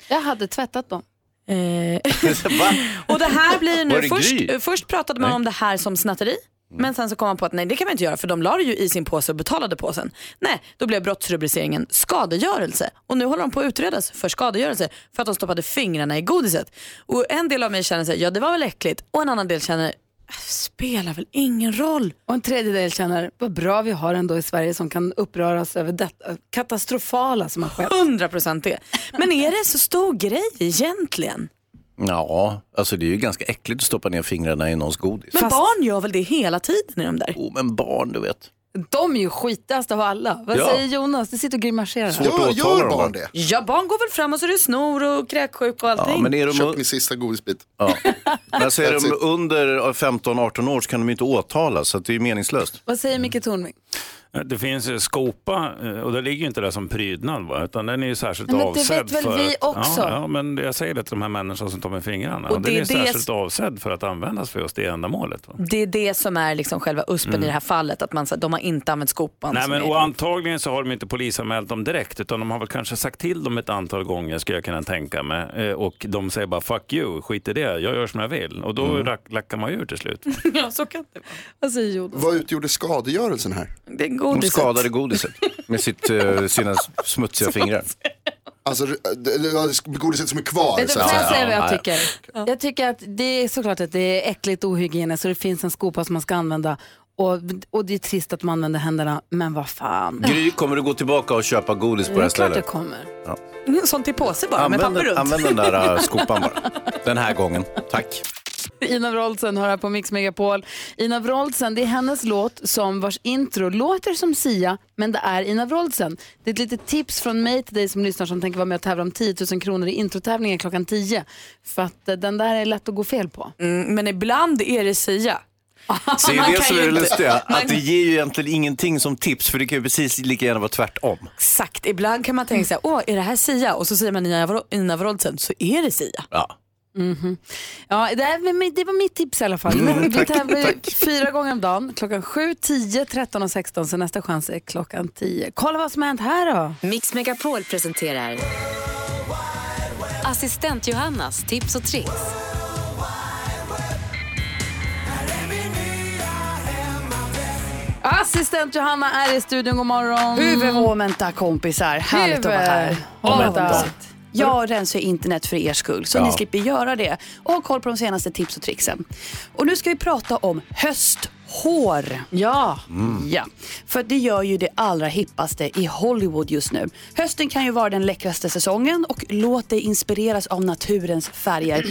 Jag hade tvättat dem. Och det här blir nu, det först, eh, först pratade man Nej. om det här som snatteri. Men sen så kom man på att nej det kan man inte göra för de la det ju i sin påse och betalade påsen. Nej, då blev brottsrubriceringen skadegörelse och nu håller de på att utredas för skadegörelse för att de stoppade fingrarna i godiset. Och en del av mig känner sig, ja det var väl äckligt och en annan del känner, "Äh, spelar väl ingen roll. Och en tredjedel känner, vad bra vi har ändå i Sverige som kan uppröras över detta katastrofala som har skett. 100 procent det. Men är det så stor grej egentligen? Ja, alltså det är ju ganska äckligt att stoppa ner fingrarna i någons godis. Men barn gör väl det hela tiden i de där? Oh, men barn, du vet. De är ju skitigast av alla. Vad Ja. säger Jonas? Du sitter och grimaserar. Svårt Gör dem barn det? Ja, barn går väl fram och så är det snor och kräksjuk och allting. Ja, men är de Köp min sista godisbit. Ja. Men alltså är de under 15-18 år så kan de ju inte åtalas, så att det är meningslöst. Vad säger Micke Tornving? Det finns ju skopa eh, och det ligger ju inte där som prydnad va? utan den är ju särskilt Men det avsedd vet väl för vi att, också? Ja, ja, men jag säger det till de här människorna som tar med fingrarna. Och Och det den är det- särskilt avsedd för att användas för just det ändamålet. Va? Det är det som är liksom själva uspen Mm. i det här fallet, att man, de har inte använt skopan. Nej, som men, och antagligen så har de inte polisanmält dem direkt utan de har väl kanske sagt till dem ett antal gånger skulle jag kunna tänka mig. Eh, Och de säger bara fuck you, skit i det, jag gör som jag vill. Och då Mm. lackar man ju ur till slut. ja, så kan det vara. Vad säger Jonas? Vad utgjorde skadegörelsen här? Det är De godiset. skadade godiset med sitt, eh, sina smutsiga fingrar. Alltså godiset som är kvar. Vet du så vad att jag säga. säger vad jag Ja, ja. tycker? Jag tycker att det är såklart att det är äckligt och ohygieniskt och det finns en skopa som man ska använda. Och, och det är trist att man använder händerna, men vad fan. Gry, kommer du gå tillbaka och köpa godis på det Det här är klart stället? det kommer. Ja. Sånt i påse bara med Använd, papper den- runt. använd den där äh, skopan bara. Den här gången. Tack. Ina Wroldsen hör här på Mix Megapol. Ina Wroldsen, det är hennes låt som vars intro låter som Sia, men det är Ina Wroldsen. Det är ett litet tips från mig till dig som lyssnar som tänker vara med och tävla om 10 000 kronor i introtävlingen klockan 10. För att eh, den där är lätt att gå fel på. Mm, men ibland är det Sia. Så det Man är det kan som är det inte- lustiga, att det ger ju egentligen ingenting som tips för det kan ju precis lika gärna vara tvärtom. Exakt, ibland kan man tänka här, åh är det här Sia? Och så säger man Ina Wroldsen, så är det Sia. Ja. Mhm. Ja, det, är, det var mitt tips i alla fall. Mm, Vi tack, tävlar ju tack. fyra gånger om dagen, klockan 7, 10, 13 och 16. Så nästa chans är klockan 10. Kolla vad som har hänt här då. Mix Megapol presenterar Assistent Johannas tips och tricks. Assistent Johanna är i studion, god morgon. Huvudmomenta kompisar, härligt att vara här. Momenta. Jag rensar internet för er skull så Ja. ni slipper göra det och ha koll på de senaste tips och tricksen. Och nu ska vi prata om hösthår. Ja. ja. För det gör ju det allra hippaste i Hollywood just nu. Hösten kan ju vara den läckraste säsongen och låt dig inspireras av naturens färger.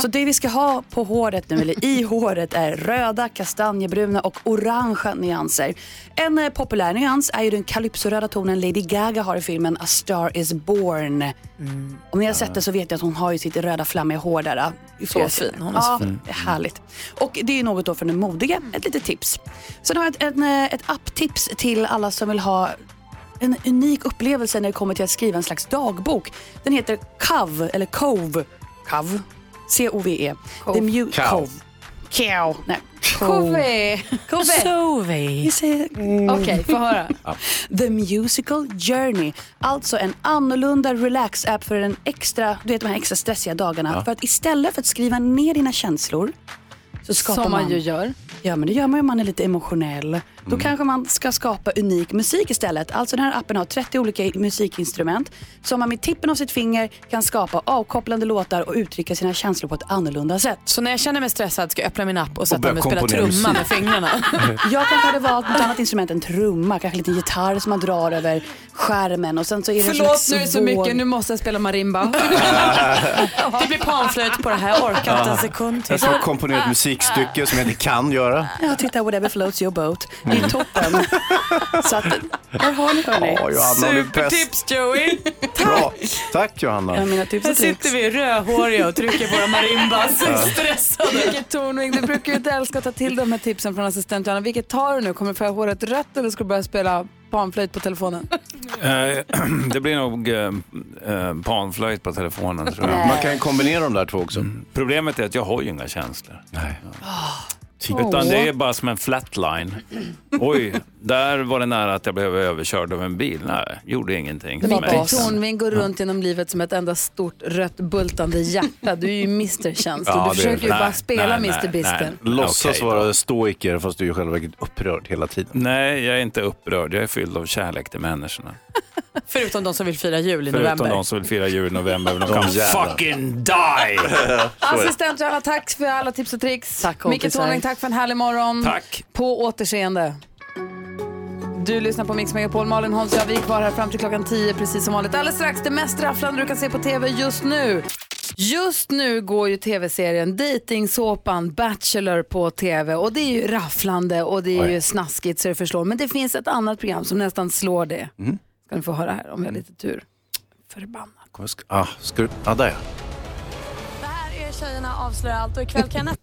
Så det vi ska ha på håret nu, eller i håret, är röda, kastanjebruna och orangea nyanser. En eh, populär nyans är ju den kalypsoröda tonen Lady Gaga har i filmen A Star Is Born. Om ni har sett det så vet ni att hon har ju sitt röda flammiga hår där. i Så fin, hon är så ja, fin. det är härligt. Och det är något då för den modiga, ett litet tips. Sen har jag ett, en, eh, ett apptips till alla som vill ha en unik upplevelse när det kommer till att skriva en slags dagbok. Den heter Cove, eller Cove, Cove, C-O-V-E. The Mu- Cow. Cove. Cow. Nej. Kove. Kove. Sove. Okej, få höra. The Musical Journey. Alltså en annorlunda relax-app för den extra, du vet, de här extra stressiga dagarna. Ja. För att istället för att skriva ner dina känslor så skapar Som man man ju gör. Ja, men det gör man ju om man är lite emotionell. Då kanske man ska skapa unik musik istället. Alltså den här appen har 30 olika musikinstrument som man med tippen av sitt finger kan skapa avkopplande låtar och uttrycka sina känslor på ett annorlunda sätt. Så när jag känner mig stressad ska jag öppna min app och sätta mig och spela trumma musik. med fingrarna. Jag kanske hade valt något annat instrument än trumma, kanske lite gitarr som man drar över skärmen och sen så är det Förlåt, slags nu är det så mycket. Nu måste jag spela marimba. Det blir panflöjt på det här, jag orkar inte en sekund till. Jag ska komponera ett musikstycke som jag inte kan göra. Ja, titta, whatever floats your boat. Det är toppen. Så att, där har ni hörni. Ja, Johanna, har du press- Supertips Joey. Bra. Tack Johanna. Ja, mina tips Här och tricks. sitter vi rödhåriga och trycker våra marimbas. Ja. Stressade. Vilket Tornving, du brukar ju inte älska att ta till de här tipsen från assistent Johanna. Vilket tar du nu? Kommer du få håret rött eller ska du börja spela panflöjt på telefonen? Eh, det blir nog eh, eh, panflöjt på telefonen tror jag. Man kan kombinera de där två också. Problemet är att jag har ju inga känslor. Nej. Utan det är bara som en flatline. Oj, där var det nära att jag blev överkörd av en bil. Nej, gjorde ingenting. för mig. Micke Tornving går runt genom livet som ett enda stort rött bultande hjärta. Du är ju Mr och Ja, du det- försöker ju nej, bara spela nej, Mr Bister. Låtsas Okej, vara stoiker fast du är i själva upprörd hela tiden. Nej, jag är inte upprörd. Jag är fylld av kärlek till människorna. Förutom de som vill fira jul i Förutom november. de som vill fira jul i november. De kan jävlar. fucking die! Assistent Johanna, tack för alla tips och tricks. Tack, Micke kompisar. Tornving, tack för en härlig morgon. Tack. På återseende. Du lyssnar på Mix Megapol. Malin Holmström, ja, vi är kvar här fram till klockan 10 precis som vanligt. Alldeles strax det mest rafflande du kan se på tv just nu. Just nu går ju tv-serien Datingsåpan Bachelor på tv och det är ju rafflande och det är ju Oj. snaskigt så det förslår. Men det finns ett annat program som nästan slår det. Mm. Ska ni få höra här om vi har lite tur. Förbannat. Kommer sk- Ah, du... Ah, där ja. Det här är Tjejerna avslöjar allt och ikväll kan jag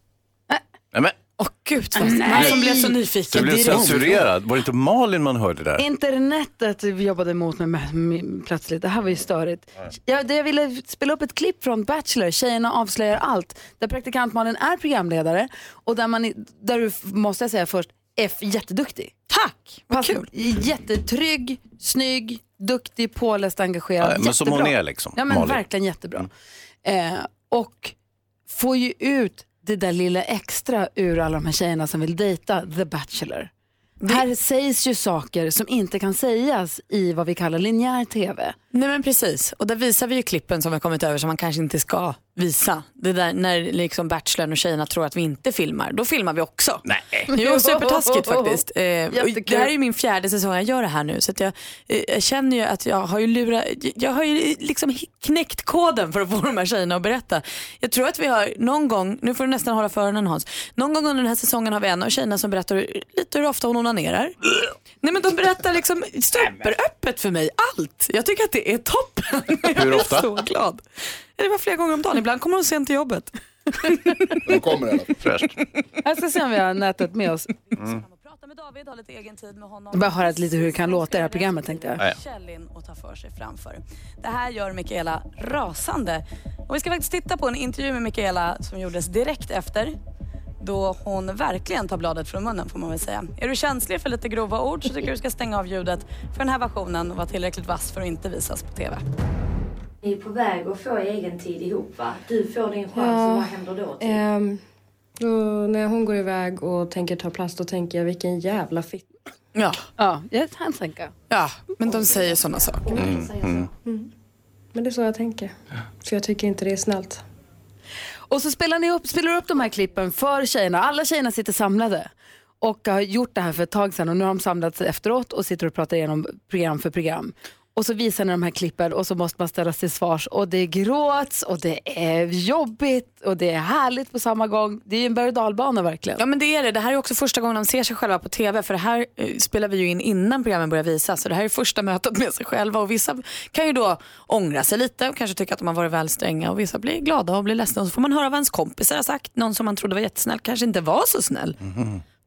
Nej, men, Åh gud, vad man som blev så du nyfiken blev direkt. censurerad. Var det inte Malin man hörde där? Internetet jobbade emot mig med, med, plötsligt. Det här var ju störigt. Jag, det jag ville spela upp ett klipp från Bachelor, Tjejerna avslöjar allt, där praktikant Malin är programledare och där, man, där du, måste jag säga först, är f- jätteduktig. Tack, vad kul. Jättetrygg, snygg, duktig, påläst, engagerad. Ja, men som jättebra. hon är liksom, Ja men Malin. verkligen jättebra. Eh, och får ju ut det där lilla extra ur alla de här tjejerna som vill dejta The Bachelor. Här sägs ju saker som inte kan sägas i vad vi kallar linjär tv. Nej men precis, och där visar vi ju klippen som vi har kommit över som man kanske inte ska visa. Det där när liksom Bachelorn och tjejerna tror att vi inte filmar, då filmar vi också. Nej. Jo, supertaskigt faktiskt. Eh, det här är ju min fjärde säsong jag gör det här nu så att jag, eh, jag känner ju att jag har ju lurat, jag har ju liksom knäckt koden för att få de här tjejerna att berätta. Jag tror att vi har någon gång, nu får du nästan hålla för öronen Hans, någon gång under den här säsongen har vi en av tjejerna som berättar lite hur ofta hon onanerar. Nej men de berättar liksom superöppet för mig allt. Jag tycker att det är toppen. Jag Hur är ofta? så glad. Det var flera gånger om dagen, ibland kommer hon sent till jobbet. De kommer i alla fall. Fräscht. Jag ska se om vi har nätet med oss. Prata med David, ha lite egen tid med honom. Jag bara höra lite hur det kan låta i det här programmet tänkte jag. Ja, ja. Käll in och ta för sig framför. Det här gör Mikaela rasande. Och vi ska faktiskt titta på en intervju med Mikaela som gjordes direkt efter. Då hon verkligen tar bladet från munnen får man väl säga. Är du känslig för lite grova ord så tycker jag du ska stänga av ljudet för den här versionen var tillräckligt vass för att inte visas på TV. Ni är på väg att få egen tid ihop va? Du får din chans Ja. och vad händer då? Typ? Ehm, då, när hon går iväg och tänker ta plats då tänker jag vilken jävla fitt. Ja, Ja, jag kan tänka. ja men de säger sådana saker. Mm. Men det är så jag tänker. Så jag tycker inte det är snällt. Och så spelar ni upp, spelar upp de här klippen för tjejerna. Alla tjejerna sitter samlade och har gjort det här för ett tag sedan och nu har de samlats efteråt och sitter och pratar igenom program för program. Och så visar ni de här klippen och så måste man ställas till svars och det gråts och det är jobbigt och det är härligt på samma gång. Det är ju en berg och dalbana verkligen. Ja men det är det. Det här är också första gången de ser sig själva på TV. För det här eh, spelar vi ju in innan programmen börjar visas. Så det här är första mötet med sig själva. Och vissa kan ju då ångra sig lite och kanske tycka att de har varit väl stränga. Och vissa blir glada och blir ledsna. Och så får man höra vad ens kompisar har sagt. Någon som man trodde var jättesnäll kanske inte var så snäll.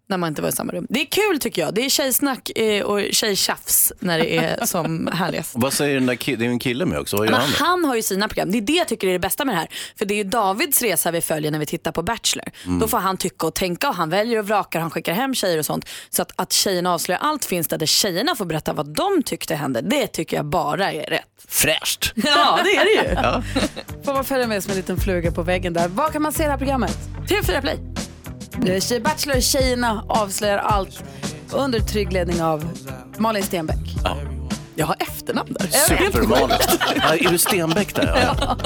När man inte var i samma rum. Det är kul tycker jag. Det är tjejsnack eh, och tjejtjafs när det är som härligast. Vad säger den där killen? Det är ju en kille med också. Vad gör Men han han har ju sina program. Det är det jag tycker är det bästa med det här. För det är ju Davids resa vi följer när vi tittar på Bachelor. Mm. Då får han tycka och tänka och han väljer och vrakar, han skickar hem tjejer och sånt. Så att, att tjejerna avslöjar allt finns där, där tjejerna får berätta vad de tyckte hände. Det tycker jag bara är rätt. Fräscht! Ja, det är det ju. Ja. Får man följa med som en liten fluga på väggen där. Var kan man se det här programmet? TV4 Play. Det är Tjej- Bachelor, tjejerna avslöjar allt under trygg ledning av Malin Stenbeck. Jag har efternamn där. Supermalin. Ja, är du Stenbeck där? Ja.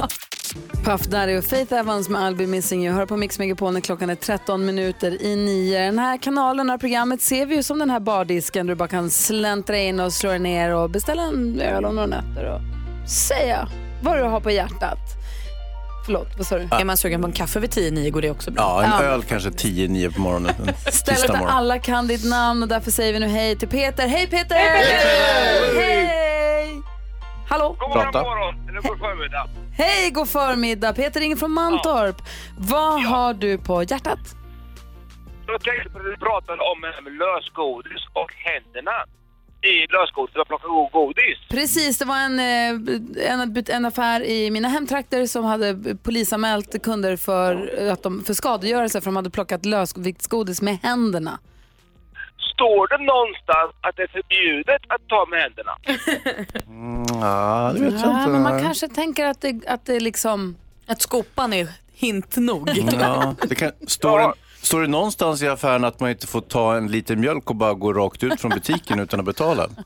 Puff Daddy och Faith Evans med I'll be missing you. Hör på Mix Megapol när klockan är 13 minuter i nio. Den här kanalen, det här programmet ser vi ju som den här bardisken där du bara kan släntra in och slå ner och beställa en öl och några nötter och säga vad du har på hjärtat. Förlåt, vad sa du? Är man sugen på en kaffe vid 10-9 går det också bra. Ja, en Ja. öl kanske 10-9 på morgonen. En Stället där morgon. alla kan ditt namn och därför säger vi nu hej till Peter. Hej Peter! Hej! Hallå? God morgon, Prata. morgon, eller god förmiddag. Hej, god förmiddag. Peter ringer från Mantorp. Vad har du på hjärtat? Jag tänkte på det du pratade om lösgodis och händerna i lösgodis, att plocka god godis. Precis, det var en, eh, en, en affär i mina hemtrakter som hade polisanmält kunder för, att de, för skadegörelse för de hade plockat lösviktsgodis med händerna. Står det någonstans att det är förbjudet att ta med händerna? Mm, ja, det vet jag Ja, inte. men man kanske tänker att det, att det liksom... Att skopan är hint nog. Ja, det kan, står, det, står det någonstans i affären att man inte får ta en liten mjölk och bara gå rakt ut från butiken utan att betala?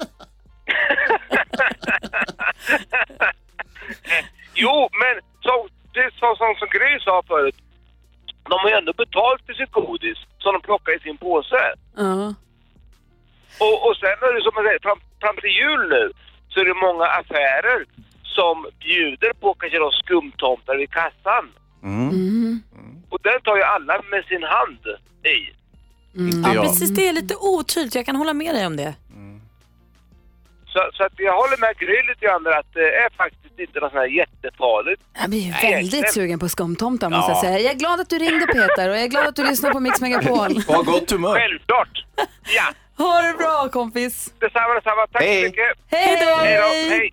Jo, men som, det är så, som, som Gry sa förut. De har ju ändå betalt för sitt godis som de plockar i sin påse. Ja. Och, och sen är det som jag säger, fram, fram till jul nu så är det många affärer som bjuder på kanske då skumtomtar vid kassan. Mm. Och den tar ju alla med sin hand i. Mm. Ja, precis. Det är lite otydligt. Jag kan hålla med dig om det. Så, så att jag håller med Gry lite grann att det är faktiskt inte något sånt här jättefarligt. Jag blir ju väldigt egentligen. sugen på skumtomtar måste jag Ja. säga. Jag är glad att du ringde Peter och jag är glad att du lyssnar på Mix Megapol. Ha gott humör. Självklart. Ja. Ha det bra kompis. Detsamma, detsamma. Tack så mycket. Hej då! Hej då. Hej.